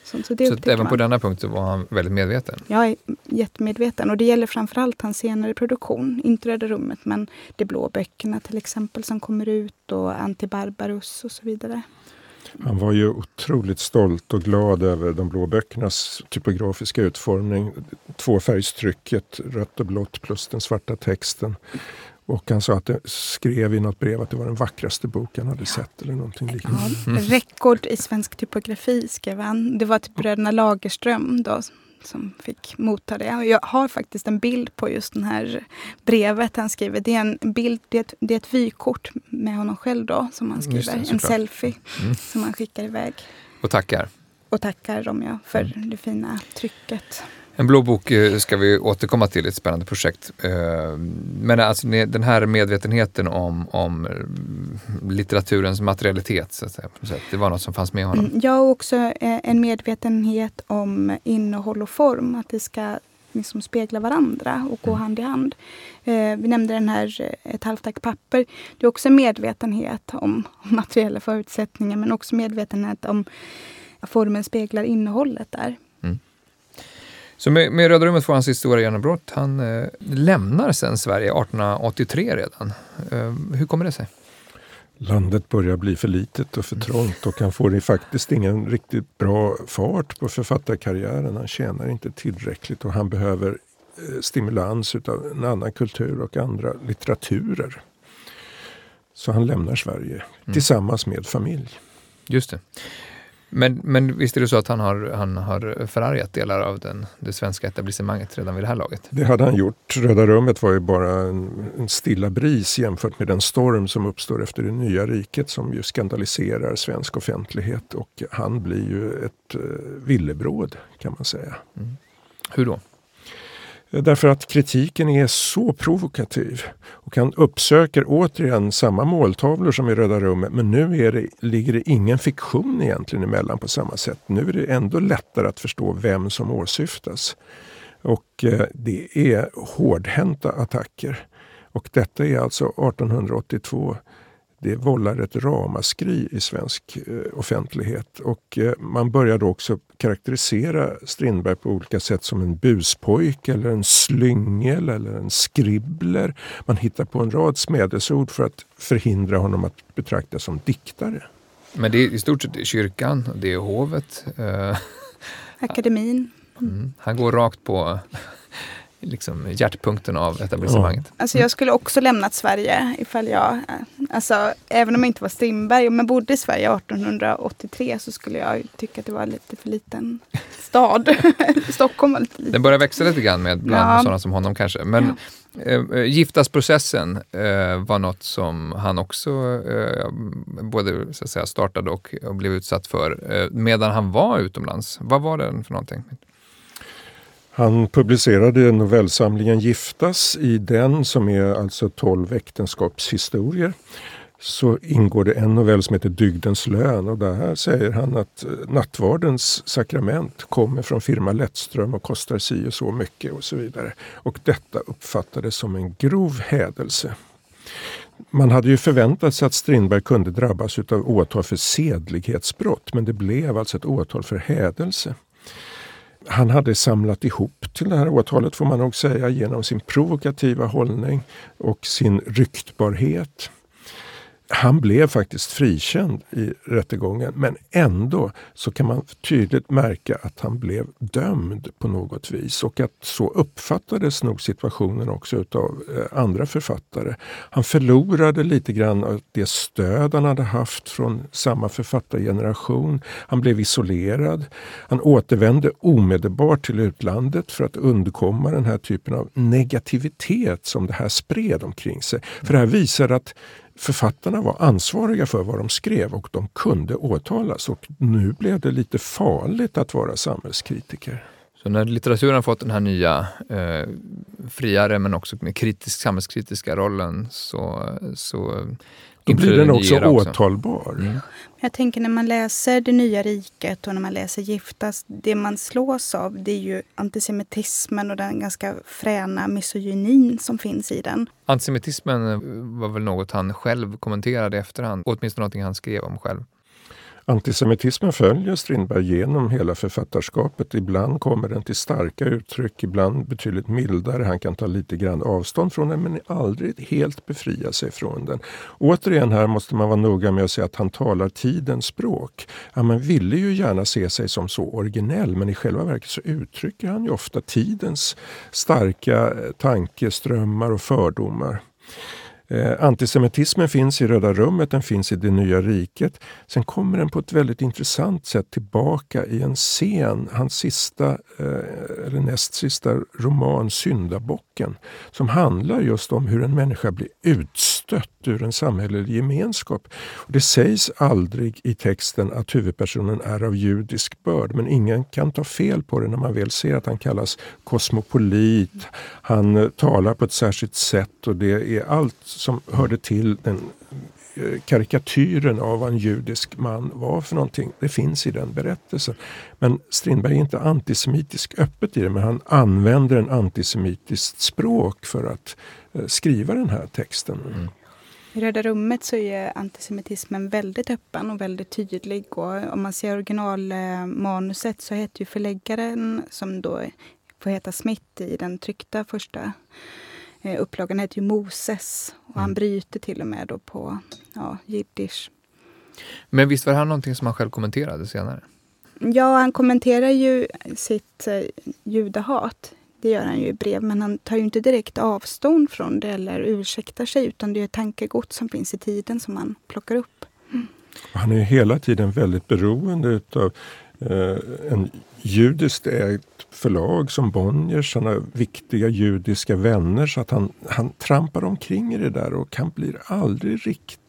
Så, så, det så även man. på denna punkt var han väldigt medveten? Är jättemedveten och det gäller framförallt hans senare produktion. Inte Röda rummet men De blå böckerna till exempel som kommer ut och Antibarbarus och så vidare. Han var ju otroligt stolt och glad över de blå böckernas typografiska utformning. Tvåfärgstrycket, rött och blått plus den svarta texten. Och han sa att det skrev i något brev att det var den vackraste bok han hade sett. eller någonting liknande. Ja, rekord i svensk typografi skrev han. Det var till bröderna Lagerström då, som fick motta det. Jag har faktiskt en bild på just det här brevet han skriver. Det är en bild, det är ett, det är ett vykort med honom själv då som han skriver. Det, en selfie mm. som han skickar iväg. Och tackar. Och tackar dem ja, för mm. det fina trycket. En blå bok eh, ska vi återkomma till, ett spännande projekt. Eh, men alltså den här medvetenheten om, om eh, litteraturens materialitet, så att säga, det var något som fanns med honom. Ja, och också en medvetenhet om innehåll och form, att det ska liksom spegla varandra och gå mm. hand i hand. Vi nämnde den här Ett halvt tack papper. Det är också en medvetenhet om materiella förutsättningar men också medvetenhet om att formen speglar innehållet där. Så med, med Röda rummet får han sitt stora genombrott. Han eh, lämnar sen Sverige 1883 redan. Eh, hur kommer det sig? Landet börjar bli för litet och för trångt och han får faktiskt ingen riktigt bra fart på författarkarriären. Han tjänar inte tillräckligt och han behöver eh, stimulans av en annan kultur och andra litteraturer. Så han lämnar Sverige mm. tillsammans med familj. Just det. Men, men visst är det så att han har, han har förargat delar av den, det svenska etablissemanget redan vid det här laget? Det hade han gjort. Röda rummet var ju bara en, en stilla bris jämfört med den storm som uppstår efter det nya riket som ju skandaliserar svensk offentlighet. Och han blir ju ett uh, villebråd kan man säga. Mm. Hur då? Därför att kritiken är så provokativ. Och han uppsöker återigen samma måltavlor som i Röda rummet men nu är det, ligger det ingen fiktion egentligen emellan på samma sätt. Nu är det ändå lättare att förstå vem som åsyftas. Och eh, det är hårdhänta attacker. Och detta är alltså 1882 det vållar ett ramaskri i svensk eh, offentlighet. Och eh, man börjar då också karaktärisera Strindberg på olika sätt som en buspojke eller en slyngel eller en skribbler. Man hittar på en rad smädesord för att förhindra honom att betraktas som diktare. Men det är i stort sett kyrkan, det är hovet. Eh, Akademin. Mm. Han går rakt på liksom hjärtpunkten av etablissemanget. Ja. Alltså jag skulle också lämnat Sverige ifall jag, alltså även om jag inte var Strindberg, men bodde i Sverige 1883 så skulle jag tycka att det var lite för liten stad. Stockholm var lite liten. Den börjar växa lite grann med bland ja. sådana som honom kanske. Men ja. eh, giftasprocessen eh, var något som han också eh, både så att säga, startade och, och blev utsatt för eh, medan han var utomlands. Vad var den för någonting? Han publicerade novellsamlingen Giftas. I den, som är alltså tolv äktenskapshistorier, så ingår det en novell som heter Dygdens lön och där säger han att eh, nattvardens sakrament kommer från firma Lettström och kostar si och så mycket och så vidare. Och detta uppfattades som en grov hädelse. Man hade ju förväntat sig att Strindberg kunde drabbas av åtal för sedlighetsbrott men det blev alltså ett åtal för hädelse han hade samlat ihop till det här åtalet får man nog säga genom sin provokativa hållning och sin ryktbarhet. Han blev faktiskt frikänd i rättegången men ändå så kan man tydligt märka att han blev dömd på något vis och att så uppfattades nog situationen också utav eh, andra författare. Han förlorade lite grann av det stöd han hade haft från samma författargeneration. Han blev isolerad. Han återvände omedelbart till utlandet för att undkomma den här typen av negativitet som det här spred omkring sig. För det här visar att författarna var ansvariga för vad de skrev och de kunde åtalas. Och nu blev det lite farligt att vara samhällskritiker. Så när litteraturen fått den här nya eh, friare men också med kritisk, samhällskritiska rollen så, så då blir den också åtalbar. Mm. Jag tänker när man läser Det nya riket och när man läser Giftas, det man slås av det är ju antisemitismen och den ganska fräna misogynin som finns i den. Antisemitismen var väl något han själv kommenterade i efterhand, åtminstone något han skrev om själv. Antisemitismen följer Strindberg genom hela författarskapet. Ibland kommer den till starka uttryck, ibland betydligt mildare. Han kan ta lite grann avstånd från den men aldrig helt befria sig från den. Återigen här måste man vara noga med att säga att han talar tidens språk. Ja, man ville ju gärna se sig som så originell men i själva verket så uttrycker han ju ofta tidens starka tankeströmmar och fördomar. Eh, antisemitismen finns i Röda rummet, den finns i Det nya riket. Sen kommer den på ett väldigt intressant sätt tillbaka i en scen, hans sista, eh, eller näst sista roman Syndabocken, som handlar just om hur en människa blir utstött ur en samhällelig gemenskap. Och det sägs aldrig i texten att huvudpersonen är av judisk börd, men ingen kan ta fel på det när man väl ser att han kallas kosmopolit, han eh, talar på ett särskilt sätt och det är allt som hörde till den eh, karikatyren av vad en judisk man var för någonting. Det finns i den berättelsen. Men Strindberg är inte antisemitisk öppet i det, men han använder en antisemitiskt språk för att eh, skriva den här texten. Mm. I Röda rummet så är antisemitismen väldigt öppen och väldigt tydlig. Och om man ser originalmanuset så heter ju förläggaren, som då får heta Smith i den tryckta första Eh, upplagan heter ju Moses och han mm. bryter till och med då på ja, jiddisch. Men visst var det här någonting som han själv kommenterade senare? Ja, han kommenterar ju sitt eh, judahat. Det gör han ju i brev, men han tar ju inte direkt avstånd från det eller ursäktar sig, utan det är tankegods som finns i tiden som han plockar upp. Mm. Han är hela tiden väldigt beroende utav eh, en judiskt ägt förlag som Bonniers, han har viktiga judiska vänner så att han, han trampar omkring i det där och han blir aldrig riktigt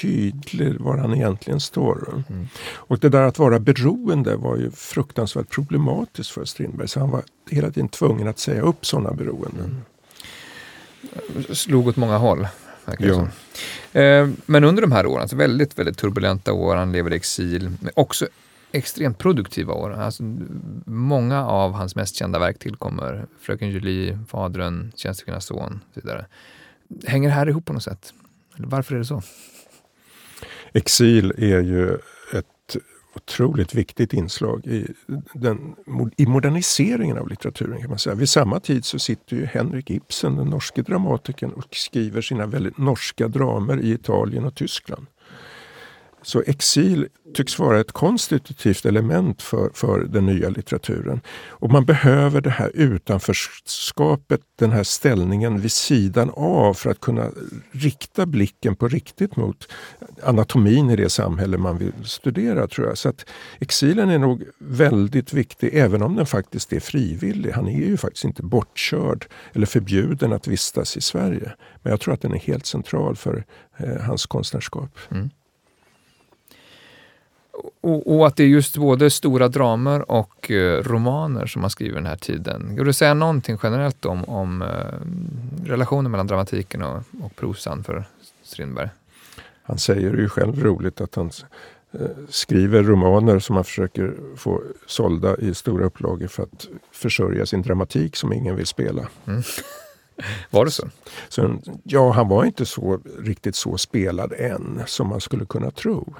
tydlig var han egentligen står. Mm. Och det där att vara beroende var ju fruktansvärt problematiskt för Strindberg så han var hela tiden tvungen att säga upp sådana beroenden. Mm. Slog åt många håll. Ja. Eh, men under de här åren, alltså väldigt, väldigt turbulenta år, han lever i exil, men också extremt produktiva år. Alltså, många av hans mest kända verk tillkommer. Fröken Julie, Fadern, Tjänstekvinnans son och så vidare. Hänger det här ihop på något sätt? Varför är det så? Exil är ju ett otroligt viktigt inslag i, den, i moderniseringen av litteraturen. kan man säga. Vid samma tid så sitter ju Henrik Ibsen, den norske dramatikern, och skriver sina väldigt norska dramer i Italien och Tyskland. Så exil tycks vara ett konstitutivt element för, för den nya litteraturen. Och man behöver det här utanförskapet, den här ställningen vid sidan av för att kunna rikta blicken på riktigt mot anatomin i det samhälle man vill studera tror jag. Så att exilen är nog väldigt viktig även om den faktiskt är frivillig. Han är ju faktiskt inte bortkörd eller förbjuden att vistas i Sverige. Men jag tror att den är helt central för eh, hans konstnärskap. Mm. Och, och, att det är just både stora dramer och eh, romaner som man skriver den här tiden. Går det att säga någonting generellt om, om eh, relationen mellan dramatiken och, och prosan för Strindberg? Han säger ju själv roligt att han eh, skriver romaner som han försöker få sålda i stora upplagor för att försörja sin dramatik som ingen vill spela. Mm. Var det så? så? Ja, han var inte så riktigt så spelad än som man skulle kunna tro.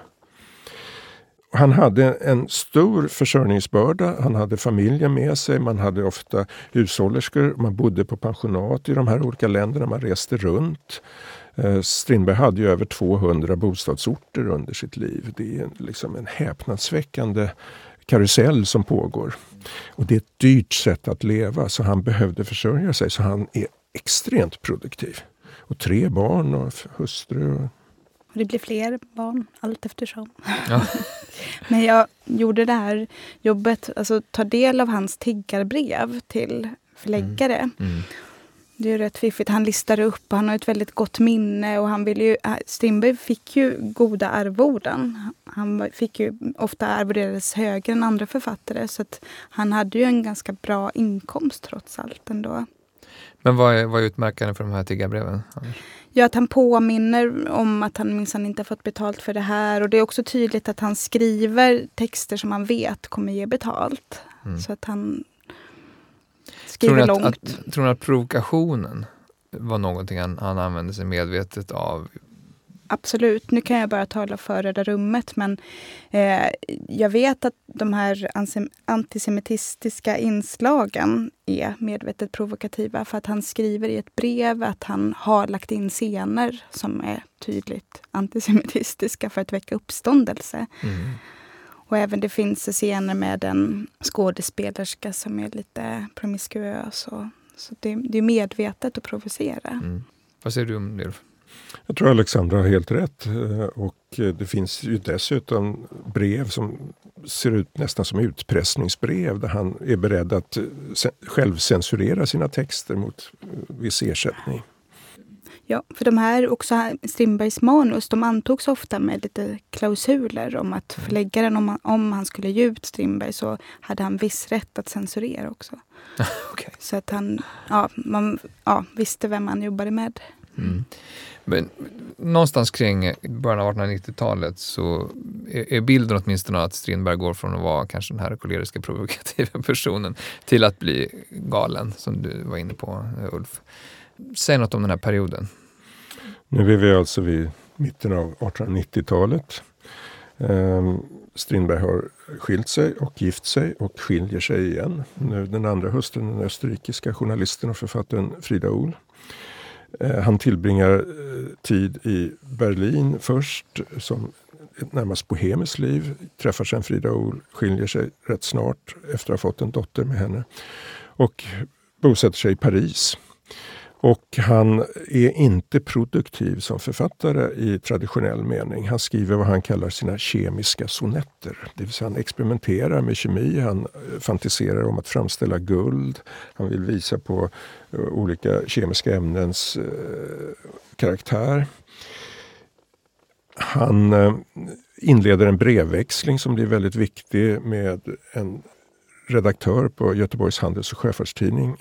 Han hade en stor försörjningsbörda. Han hade familjen med sig. Man hade ofta hushållerskor. Man bodde på pensionat i de här olika länderna. Man reste runt. Eh, Strindberg hade ju över 200 bostadsorter under sitt liv. Det är liksom en häpnadsväckande karusell som pågår. Och det är ett dyrt sätt att leva så han behövde försörja sig så han är extremt produktiv. Och tre barn och hustru. Det blir fler barn allt eftersom. Ja. Men jag gjorde det här jobbet, alltså ta del av hans tiggarbrev till förläggare. Mm. Mm. Det är rätt fiffigt. Han listar upp, han har ett väldigt gott minne och han vill ju... Äh, Strindberg fick ju goda arvoden. Han fick ju ofta arvoderades högre än andra författare så att han hade ju en ganska bra inkomst trots allt ändå. Men vad är, vad är utmärkande för de här tiggarbreven? Ja, att han påminner om att han minsann inte har fått betalt för det här. Och det är också tydligt att han skriver texter som han vet kommer ge betalt. Mm. Så att han skriver tror långt. Att, att, tror ni att provokationen var någonting han, han använde sig medvetet av absolut. Nu kan jag bara tala för Röda rummet men eh, jag vet att de här antisemitistiska inslagen är medvetet provokativa för att han skriver i ett brev att han har lagt in scener som är tydligt antisemitistiska för att väcka uppståndelse. Mm. Och även det finns scener med en skådespelerska som är lite promiskuös. Och, så det, det är medvetet att provocera. Mm. Vad säger du om det? Jag tror Alexandra har helt rätt. Eh, och eh, det finns ju dessutom brev som ser ut nästan som utpressningsbrev där han är beredd att eh, självcensurera sina texter mot viss ersättning. Ja, för de här också Strindbergs manus, de antogs ofta med lite klausuler om att mm. förläggaren, om, om han skulle ge ut Strindberg så hade han viss rätt att censurera också. okay. Så att han ja, man, ja, visste vem han jobbade med. Mm. Men någonstans kring början av 1890-talet så är, bilden åtminstone att Strindberg går från att vara kanske den här koleriska provokativa personen till att bli galen, som du var inne på Ulf. Säg något om den här perioden. Nu är vi alltså vid mitten av 1890-talet. Ehm, Strindberg har skilt sig och gift sig och skiljer sig igen. Nu den andra hustrun, den österrikiska journalisten och författaren Frida Ohl. Eh, han tillbringar eh, tid i Berlin först som ett närmast bohemiskt liv. Träffar sen Frida Ohl, skiljer sig rätt snart efter att ha fått en dotter med henne. Och bosätter sig i Paris. Och han är inte produktiv som författare i traditionell mening. Han skriver vad han kallar sina kemiska sonetter. Det vill säga han experimenterar med kemi, han eh, fantiserar om att framställa guld. Han vill visa på eh, olika kemiska ämnens eh, karaktär. Han inleder en brevväxling som blir väldigt viktig med en redaktör på Göteborgs Handels och Sjöfartstidning,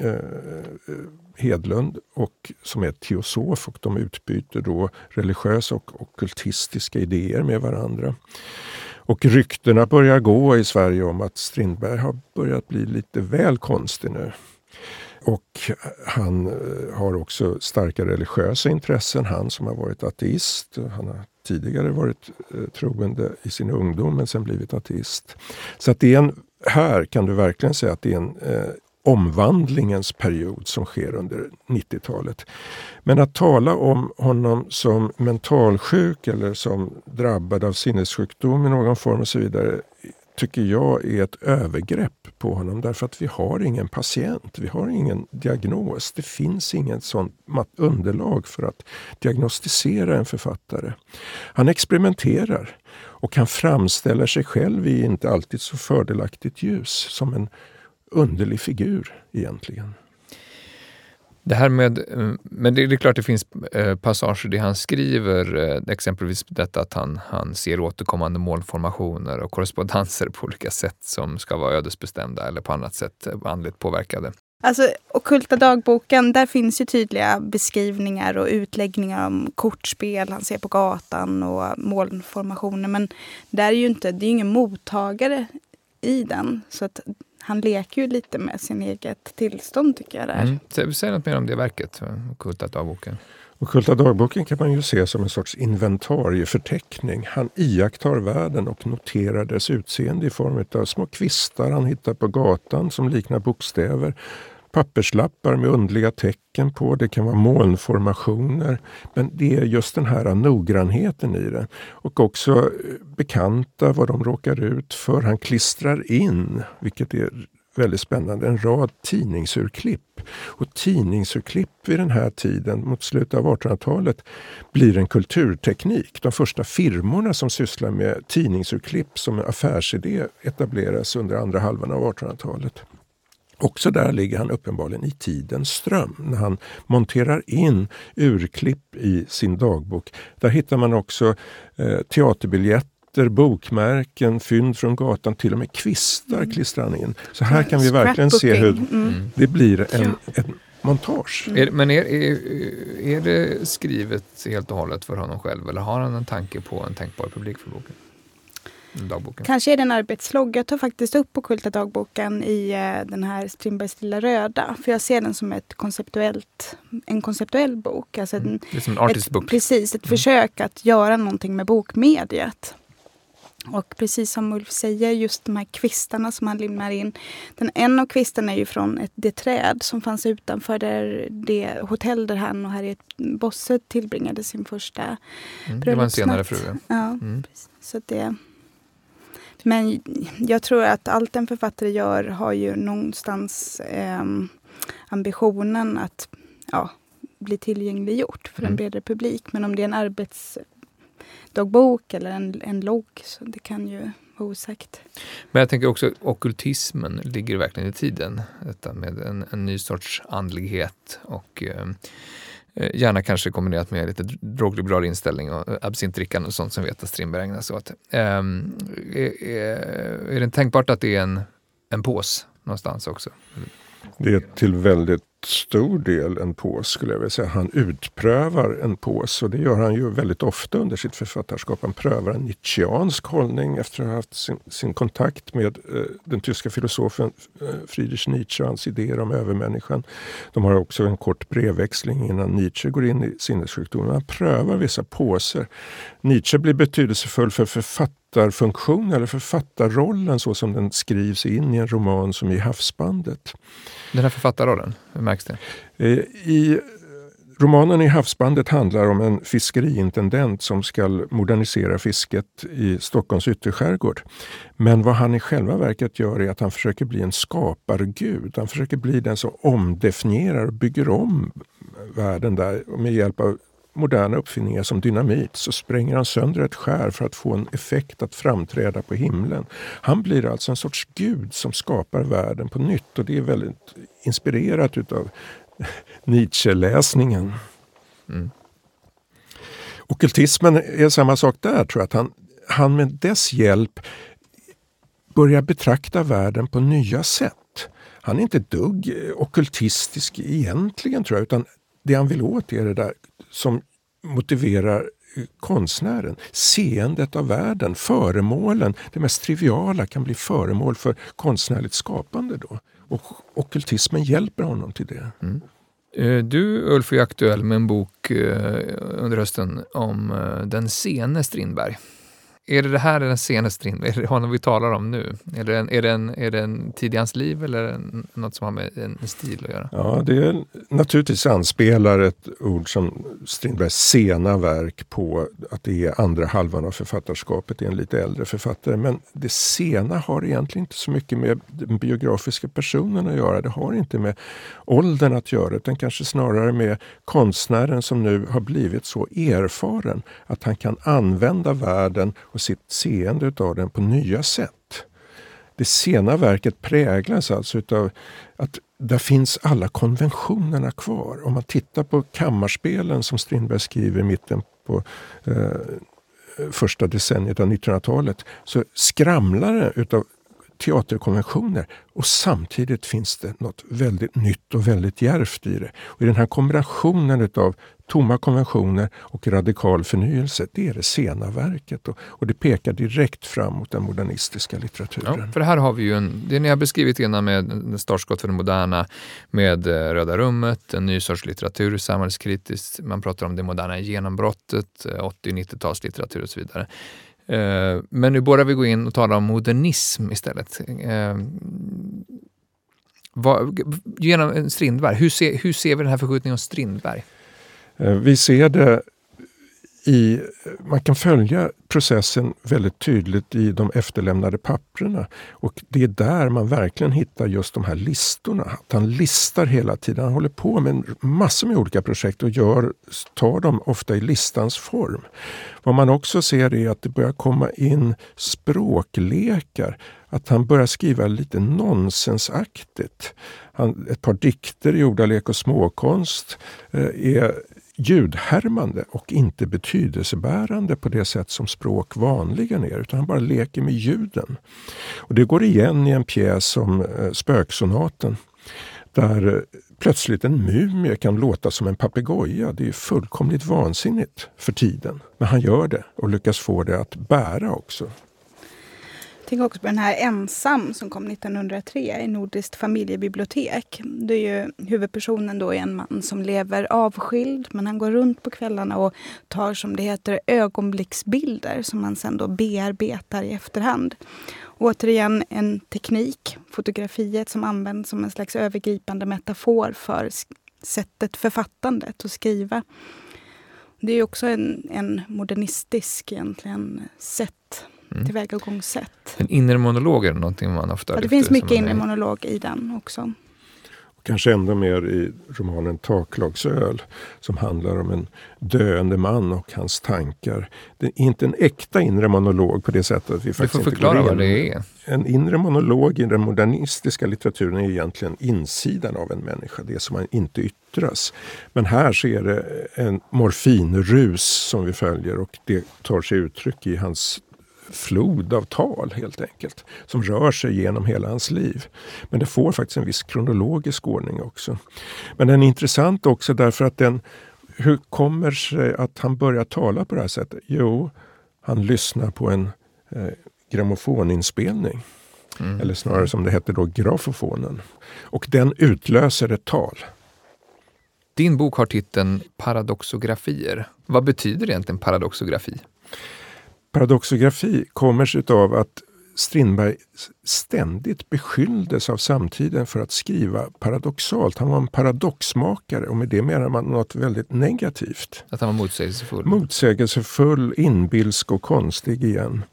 Hedlund, och, som är teosof och de utbyter då religiösa och okultistiska idéer med varandra. Och ryktena börjar gå i Sverige om att Strindberg har börjat bli lite väl konstig nu. Och han eh, har också starka religiösa intressen, han som har varit ateist. Han har tidigare varit eh, troende i sin ungdom men sen blivit ateist. Så att det är en här kan du verkligen säga att det är en eh, omvandlingens period som sker under 90-talet. Men att tala om honom som mentalsjuk eller som drabbad av sinnessjukdom i någon form och så vidare tycker jag är ett övergrepp på honom därför att vi har ingen patient, vi har ingen diagnos. Det finns inget sånt underlag för att diagnostisera en författare. Han experimenterar och han framställer sig själv i inte alltid så fördelaktigt ljus som en underlig figur egentligen. Det här med, men det är klart det finns eh, passager där han skriver eh, exempelvis detta att han, han ser återkommande målformationer och korrespondenser på olika sätt som ska vara ödesbestämda eller på annat sätt andligt påverkade. Alltså, Okulta dagboken, där finns ju tydliga beskrivningar och utläggningar om kortspel han ser på gatan och molnformationer. Men där är ju inte, det är ingen mottagare i den. Så att han leker ju lite med sin eget tillstånd tycker jag. Där. Mm. Säg något mer om det verket, Okulta dagboken. Okulta dagboken kan man ju se som en sorts inventarieförteckning. Han iakttar världen och noterar dess utseende i form av små kvistar han hittar på gatan som liknar bokstäver papperslappar med undliga tecken på. Det kan vara molnformationer. Men det är just den här noggrannheten i det. Och också eh, bekanta vad de råkar ut för. Han klistrar in, vilket är väldigt spännande, en rad tidningsurklipp. Och tidningsurklipp vid den här tiden, mot slutet av 1800-talet, blir en kulturteknik. De första firmorna som sysslar med tidningsurklipp som affärsidé etableras under andra halvan av 1800-talet. Också där ligger han uppenbarligen i tidens ström när han monterar in urklipp i sin dagbok. Där hittar man också eh, teaterbiljetter, bokmärken, fynd från gatan, till och med kvistar mm. klistrar han in. Så här kan vi verkligen se hur mm. det blir en, en montage. Är, men är, är, är det skrivet helt och hållet för honom själv eller har han en tanke på en tänkbar publik för boken? Dagboken? Kanske är det en arbetslogg. Jag tar faktiskt upp Okulta dagboken i eh, den här Strindbergs Lilla Röda. För jag ser den som ett konceptuellt, en konceptuell bok. Alltså mm. en, det är som en artist book. Precis, ett mm. försök att göra någonting med bokmediet. Och precis som Ulf säger, just de här kvistarna som han limmar in. Den, en av kvistarna är ju från ett, det träd som fanns utanför där, det hotell där han och Harriet Bosse tillbringade sin första mm, Det var en senare fru. Ja, mm. så det, men jag tror att allt en författare gör har ju någonstans eh, ambitionen att ja, bli tillgängliggjort för mm. en bredare publik. Men om det är en arbets dagbok eller en, en logg. Så det kan ju vara osagt. Men jag tänker också ockultismen ligger verkligen i tiden. Detta med en, en ny sorts andlighet och eh Eh, gärna kanske kombinerat med lite drogliberal inställning och eh, absintdrickande och sånt som vet att Strindberg ägnar sig åt. Eh, är, är det tänkbart att det är en, en pås någonstans också? Det är till väldigt stor del en pås skulle jag vilja säga. Han utprövar en pås och det gör han ju väldigt ofta under sitt författarskap. Han prövar en nietzscheansk hållning efter att ha haft sin, sin kontakt med eh, den tyska filosofen eh, Friedrich Nietzsche och hans idéer om övermänniskan. De har också en kort brevväxling innan Nietzsche går in i sinnessjukdomen. Han prövar vissa påser. Nietzsche blir betydelsefull för författaren författarfunktionen eller författarrollen så som den skrivs in i en roman som i Havsbandet. Den här författarrollen, hur märks det? Eh, I romanen i Havsbandet handlar om en fiskeriintendent som ska modernisera fisket i Stockholms ytterskärgård. Men vad han i själva verket gör är att han försöker bli en skapargud. Han försöker bli den som omdefinierar och bygger om världen där med hjälp av moderna uppfinningar som dynamit så spränger han sönder ett skär för att få en effekt att framträda på himlen. Han blir alltså en sorts gud som skapar världen på nytt och det är väldigt inspirerat utav Nietzsche-läsningen. Mm. Okultismen är samma sak där, tror jag. Att han, han med dess hjälp börjar betrakta världen på nya sätt. Han är inte dugg okultistisk egentligen tror jag, utan det han vill åt är det där som motiverar konstnären. Seendet av världen, föremålen, det mest triviala kan bli föremål för konstnärligt skapande. Då. Och ockultismen hjälper honom till det. Mm. Eh, du Ulf är aktuell med en bok eh, under hösten om eh, den sene Strindberg. Är det det här den senaste Strindberg? Är det honom vi talar om nu? Är det en, är det en, är det en tid i hans liv eller en, något som har med en stil att göra? Ja, det är naturligtvis anspelar ett ord som Strindbergs sena verk på att det är andra halvan av författarskapet, det är en lite äldre författare. Men det sena har egentligen inte så mycket med den biografiska personen att göra. Det har inte med åldern att göra utan kanske snarare med konstnären som nu har blivit så erfaren att han kan använda världen och sitt seende utav den på nya sätt. Det sena verket präglas alltså utav att där finns alla konventionerna kvar. Om man tittar på kammarspelen som Strindberg skriver i mitten på eh, första decenniet av 1900-talet så skramlar det utav teaterkonventioner och samtidigt finns det något väldigt nytt och väldigt djärvt i det. Och I den här kombinationen utav tomma konventioner och radikal förnyelse, det är det sena verket och, och det pekar direkt fram mot den modernistiska litteraturen. Ja, för här har vi ju en, det ni har beskrivit innan med startskott för det moderna, med eh, Röda rummet, en ny sorts litteratur, samhällskritiskt, man pratar om det moderna genombrottet, eh, 80-90-talslitteratur och så vidare. Eh, men nu börjar vi gå in och tala om modernism istället. Eh, vad, genom Strindberg, hur ser, hur ser vi den här förskjutningen av Strindberg? Eh, vi ser det i, man kan följa processen väldigt tydligt i de efterlämnade papperna. Och det är där man verkligen hittar just de här listorna. Att han listar hela tiden. Han håller på med massor med olika projekt och gör, tar dem ofta i listans form. Vad man också ser är att det börjar komma in språklekar. Att han börjar skriva lite nonsensaktigt. Han, ett par dikter i ordalek och småkonst eh, är ljudhärmande och inte betydelsebärande på det sätt som språk vanligen är, utan han bara leker med ljuden. Och Det går igen i en pjäs som eh, Spöksonaten där eh, plötsligt en mumie kan låta som en papegoja. Det är fullkomligt vansinnigt för tiden. Men han gör det och lyckas få det att bära också. Jag tänker också på den här Ensam som kom 1903 i Nordiskt familjebibliotek. Det är ju huvudpersonen då är en man som lever avskild men han går runt på kvällarna och tar som det heter ögonblicksbilder som han sen då bearbetar i efterhand. Återigen en teknik, fotografiet som används som en slags övergripande metafor för sättet författandet och skriva. Det är också en, en modernistisk egentligen sätt, mm. tillvägagångssätt. En inre monolog är någonting man ofta ja, Det finns mycket inre monolog i den också kanske ännu mer i romanen Taklagsöl som handlar om en döende man och hans tankar. Det är inte en äkta inre monolog på det sättet att vi faktiskt Du får förklara vad det är. En inre monolog i den modernistiska litteraturen är egentligen insidan av en människa, det som man inte yttras. Men här så är det en morfinrus som vi följer och det tar sig uttryck i hans flod av tal helt enkelt. Som rör sig genom hela hans liv. Men det får faktiskt en viss kronologisk ordning också. Men den är intressant också därför att den hur kommer sig att han börjar tala på det här sättet? Jo, han lyssnar på en eh, grammofoninspelning. Mm. Eller snarare som det hette då, grafofonen. Och den utlöser ett tal. Din bok har titeln Paradoxografier. Vad betyder egentligen paradoxografi? Paradoxografi kommer sig av att Strindberg ständigt beskylldes av samtiden för att skriva paradoxalt. Han var en paradoxmakare och med det menar man något väldigt negativt. Att han var motsägelsefull? Motsägelsefull, inbilsk och konstig igen.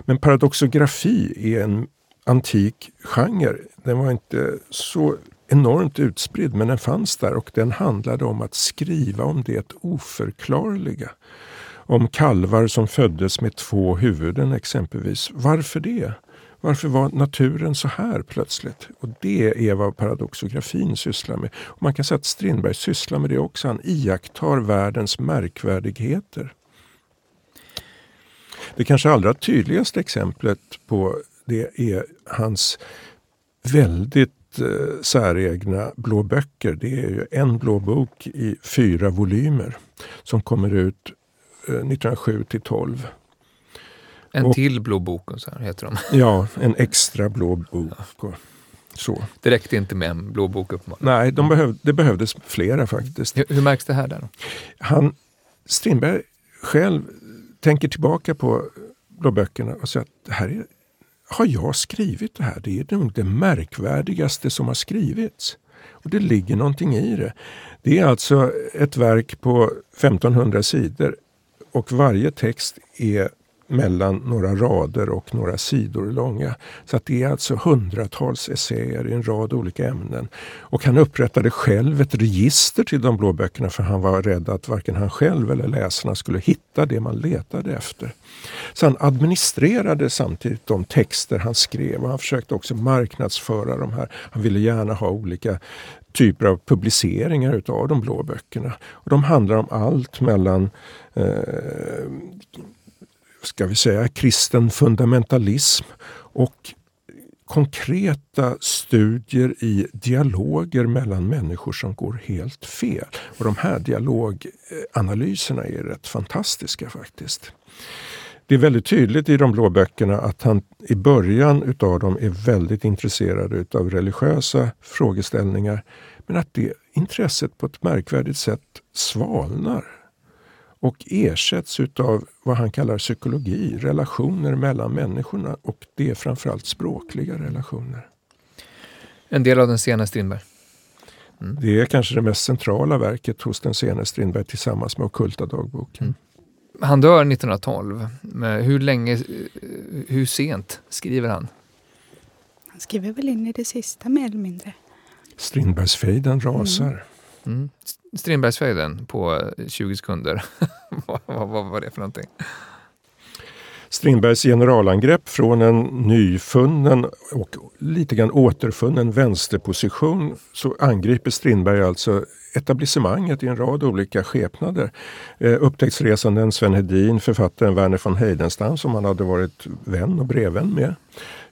Men paradoxografi är en antik genre. Den var inte så enormt utspridd men den fanns där och den handlade om att skriva om det oförklarliga om kalvar som föddes med två huvuden exempelvis. Varför det? Varför var naturen så här plötsligt? Och det är vad paradoxografin sysslar med. Och man kan säga att Strindberg sysslar med det också. Han iakttar världens märkvärdigheter. Det kanske allra tydligaste exemplet på det är hans väldigt eh, säregna blå böcker. Det är ju en blå bok i fyra volymer som kommer ut 1907 till 12. En och, till blå bok så här heter de. Ja, en extra blå bok. Ja. Så. Det räckte inte med en blå bok uppenbarligen? Nej, de behöv, det behövdes flera faktiskt. Hur, hur märks det här där? Han, Strindberg själv tänker tillbaka på blåböckerna och säger att det här är, har jag skrivit det här? Det är nog det märkvärdigaste som har skrivits. Och det ligger någonting i det. Det är alltså ett verk på 1500 sidor och varje text är mellan några rader och några sidor långa. Så att det är alltså hundratals essäer i en rad olika ämnen. Och han upprättade själv ett register till de blå böckerna för han var rädd att varken han själv eller läsarna skulle hitta det man letade efter. Så han administrerade samtidigt de texter han skrev och han försökte också marknadsföra de här. Han ville gärna ha olika typer av publiceringar utav de blå böckerna. Och de handlar om allt mellan eh, ska vi säga kristen fundamentalism och konkreta studier i dialoger mellan människor som går helt fel. Och de här dialoganalyserna är rätt fantastiska faktiskt. Det är väldigt tydligt i de blå böckerna att han i början utav dem är väldigt intresserad utav religiösa frågeställningar. Men att det intresset på ett märkvärdigt sätt svalnar och ersätts utav vad han kallar psykologi, relationer mellan människorna och det är framförallt språkliga relationer. En del av den sena Strindberg? Mm. Det är kanske det mest centrala verket hos den sena Strindberg tillsammans med Okulta dagboken. Mm. Han dör 1912. Hur länge, hur sent skriver han? Han skriver väl in i det sista mer eller mindre. Strindbergsfejden rasar. Mm. Mm. Strindbergsfejden på eh, 20 sekunder. vad, vad, vad var det för någonting? Strindbergs generalangrepp från en nyfunnen och lite grann återfunnen vänsterposition så angriper Strindberg alltså etablissemanget i en rad olika skepnader. Eh, upptäcktsresanden Sven Hedin, författaren Verner von Heidenstam som han hade varit vän och brevvän med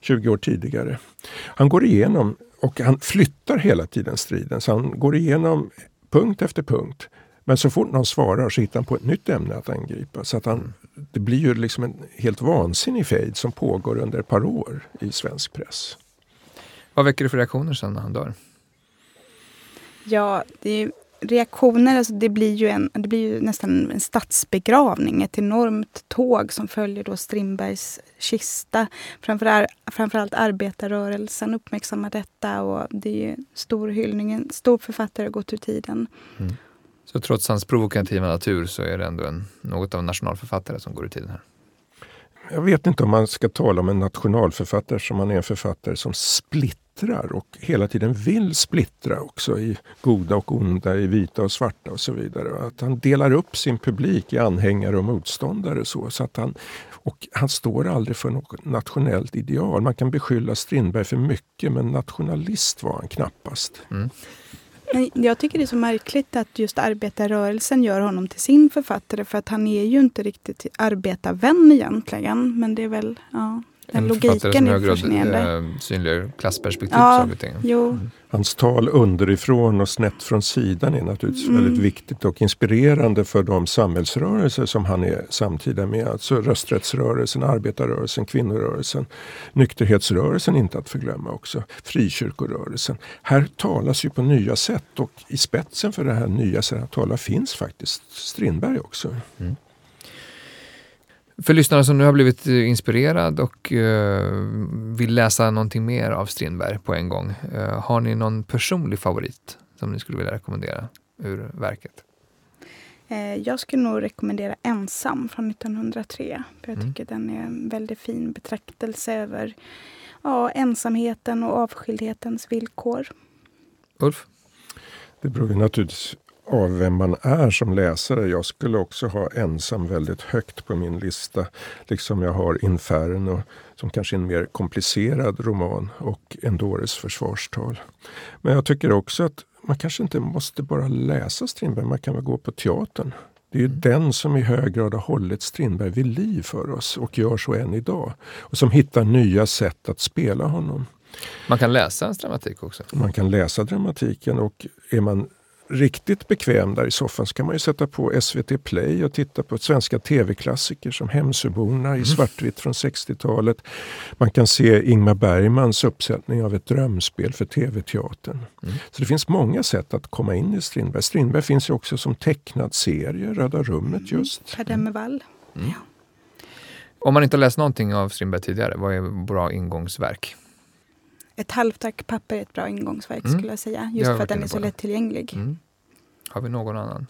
20 år tidigare. Han går igenom och han flyttar hela tiden striden. Så han går igenom punkt efter punkt Men så fort någon svarar så hittar han på ett nytt ämne att angripa. Så att han. Det blir ju liksom en helt vansinnig fejd som pågår under ett par år i svensk press. Vad väcker det för reaktioner sen när han dör? Ja, det är reaktioner, alltså det, blir ju en, det blir ju nästan en statsbegravning. Ett enormt tåg som följer då Strindbergs kista. Framförallt, framförallt arbetarrörelsen uppmärksammar detta och det är stor hyllning. En stor författare har gått ur tiden. Mm. Så trots hans provokativa natur så är det ändå en, något av en nationalförfattare som går ur tiden här? Jag vet inte om man ska tala om en nationalförfattare som han är en författare som splittrar och hela tiden vill splittra också i goda och onda, i vita och svarta och så vidare. Att han delar upp sin publik i anhängare och motståndare. Så, så att han, och han står aldrig för något nationellt ideal. Man kan beskylla Strindberg för mycket men nationalist var han knappast. Mm. Jag tycker det är så märkligt att just arbetarrörelsen gör honom till sin författare för att han är ju inte riktigt arbetarvän egentligen. Men det är väl, ja. Den en logiken som är fascinerande. Äh, synliggör klassperspektiv ja, jo. Mm. Hans tal underifrån och snett från sidan är naturligtvis mm. väldigt viktigt och inspirerande för de samhällsrörelser som han är samtida med. Alltså rösträttsrörelsen, arbetarrörelsen, kvinnorörelsen, nykterhetsrörelsen inte att förglömma också, frikyrkorörelsen. Här talas ju på nya sätt och i spetsen för det här nya sättet att tala finns faktiskt Strindberg också. Mm. För lyssnare som nu har blivit eh, inspirerad och uh, vill läsa någonting mer av Strindberg på en gång. Uh, har ni någon personlig favorit som ni skulle vilja rekommendera ur verket? Jag skulle nog rekommendera Ensam från 1903. För jag mm. tycker den är en väldigt fin betraktelse över ja, ensamheten och avskildhetens villkor. Ulf? Det beror naturligtvis av vem man är som läsare. Jag skulle också ha ensam väldigt högt på min lista. Liksom jag har Inferno som kanske är en mer komplicerad roman och Endores försvarstal. Men jag tycker också att man kanske inte måste bara läsa Strindberg, man kan väl gå på teatern. Det är ju den som i hög grad har hållit Strindberg vid liv för oss och gör så än idag. Och som hittar nya sätt att spela honom. Man kan läsa hans dramatik också? Man kan läsa dramatiken och är man riktigt bekväm där i soffan så kan man ju sätta på SVT Play och titta på svenska tv-klassiker som Hemsöborna i mm. svartvitt från 60-talet. Man kan se Ingmar Bergmans uppsättning av ett drömspel för tv-teatern. Mm. Så det finns många sätt att komma in i Strindberg. Strindberg finns ju också som tecknad serie, Röda rummet mm. just. Per Demmervall. Mm. Om man inte har läst någonting av Strindberg tidigare, vad är bra ingångsverk? Ett halvt ark papper är ett bra ingångsverk mm. skulle jag säga. Just jag för att den är så lättillgänglig. Mm. Har vi någon annan?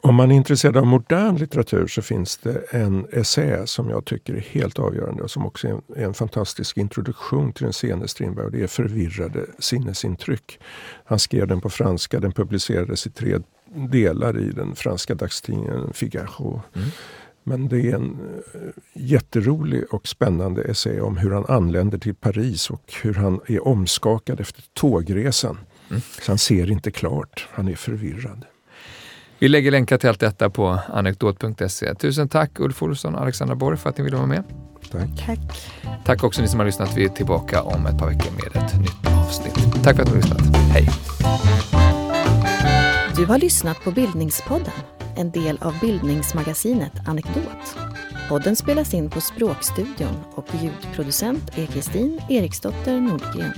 Om man är intresserad av modern litteratur så finns det en essä som jag tycker är helt avgörande och som också är en, är en fantastisk introduktion till den sene Strindberg och det är Förvirrade sinnesintryck. Han skrev den på franska, den publicerades i tre delar i den franska dagstidningen Figaro. Mm. Men det är en eh, jätterolig och spännande essä om hur han anländer till Paris och hur han är omskakad efter tågresan. Mm. Så han ser inte klart, han är förvirrad. Vi lägger länkar till allt detta på anekdot.se. Tusen tack Ulf Olsson och Alexandra Borg för att ni ville vara med. Tack. Tack. Tack också ni som har lyssnat. Vi är tillbaka om ett par veckor med ett nytt avsnitt. Tack för att ni har lyssnat. Hej! Du har lyssnat på Bildningspodden en del av bildningsmagasinet Anekdot. Podden spelas in på Språkstudion och ljudproducent är Kristin Eriksdotter Nordgren.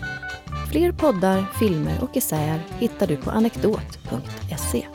Fler poddar, filmer och essäer hittar du på anekdot.se.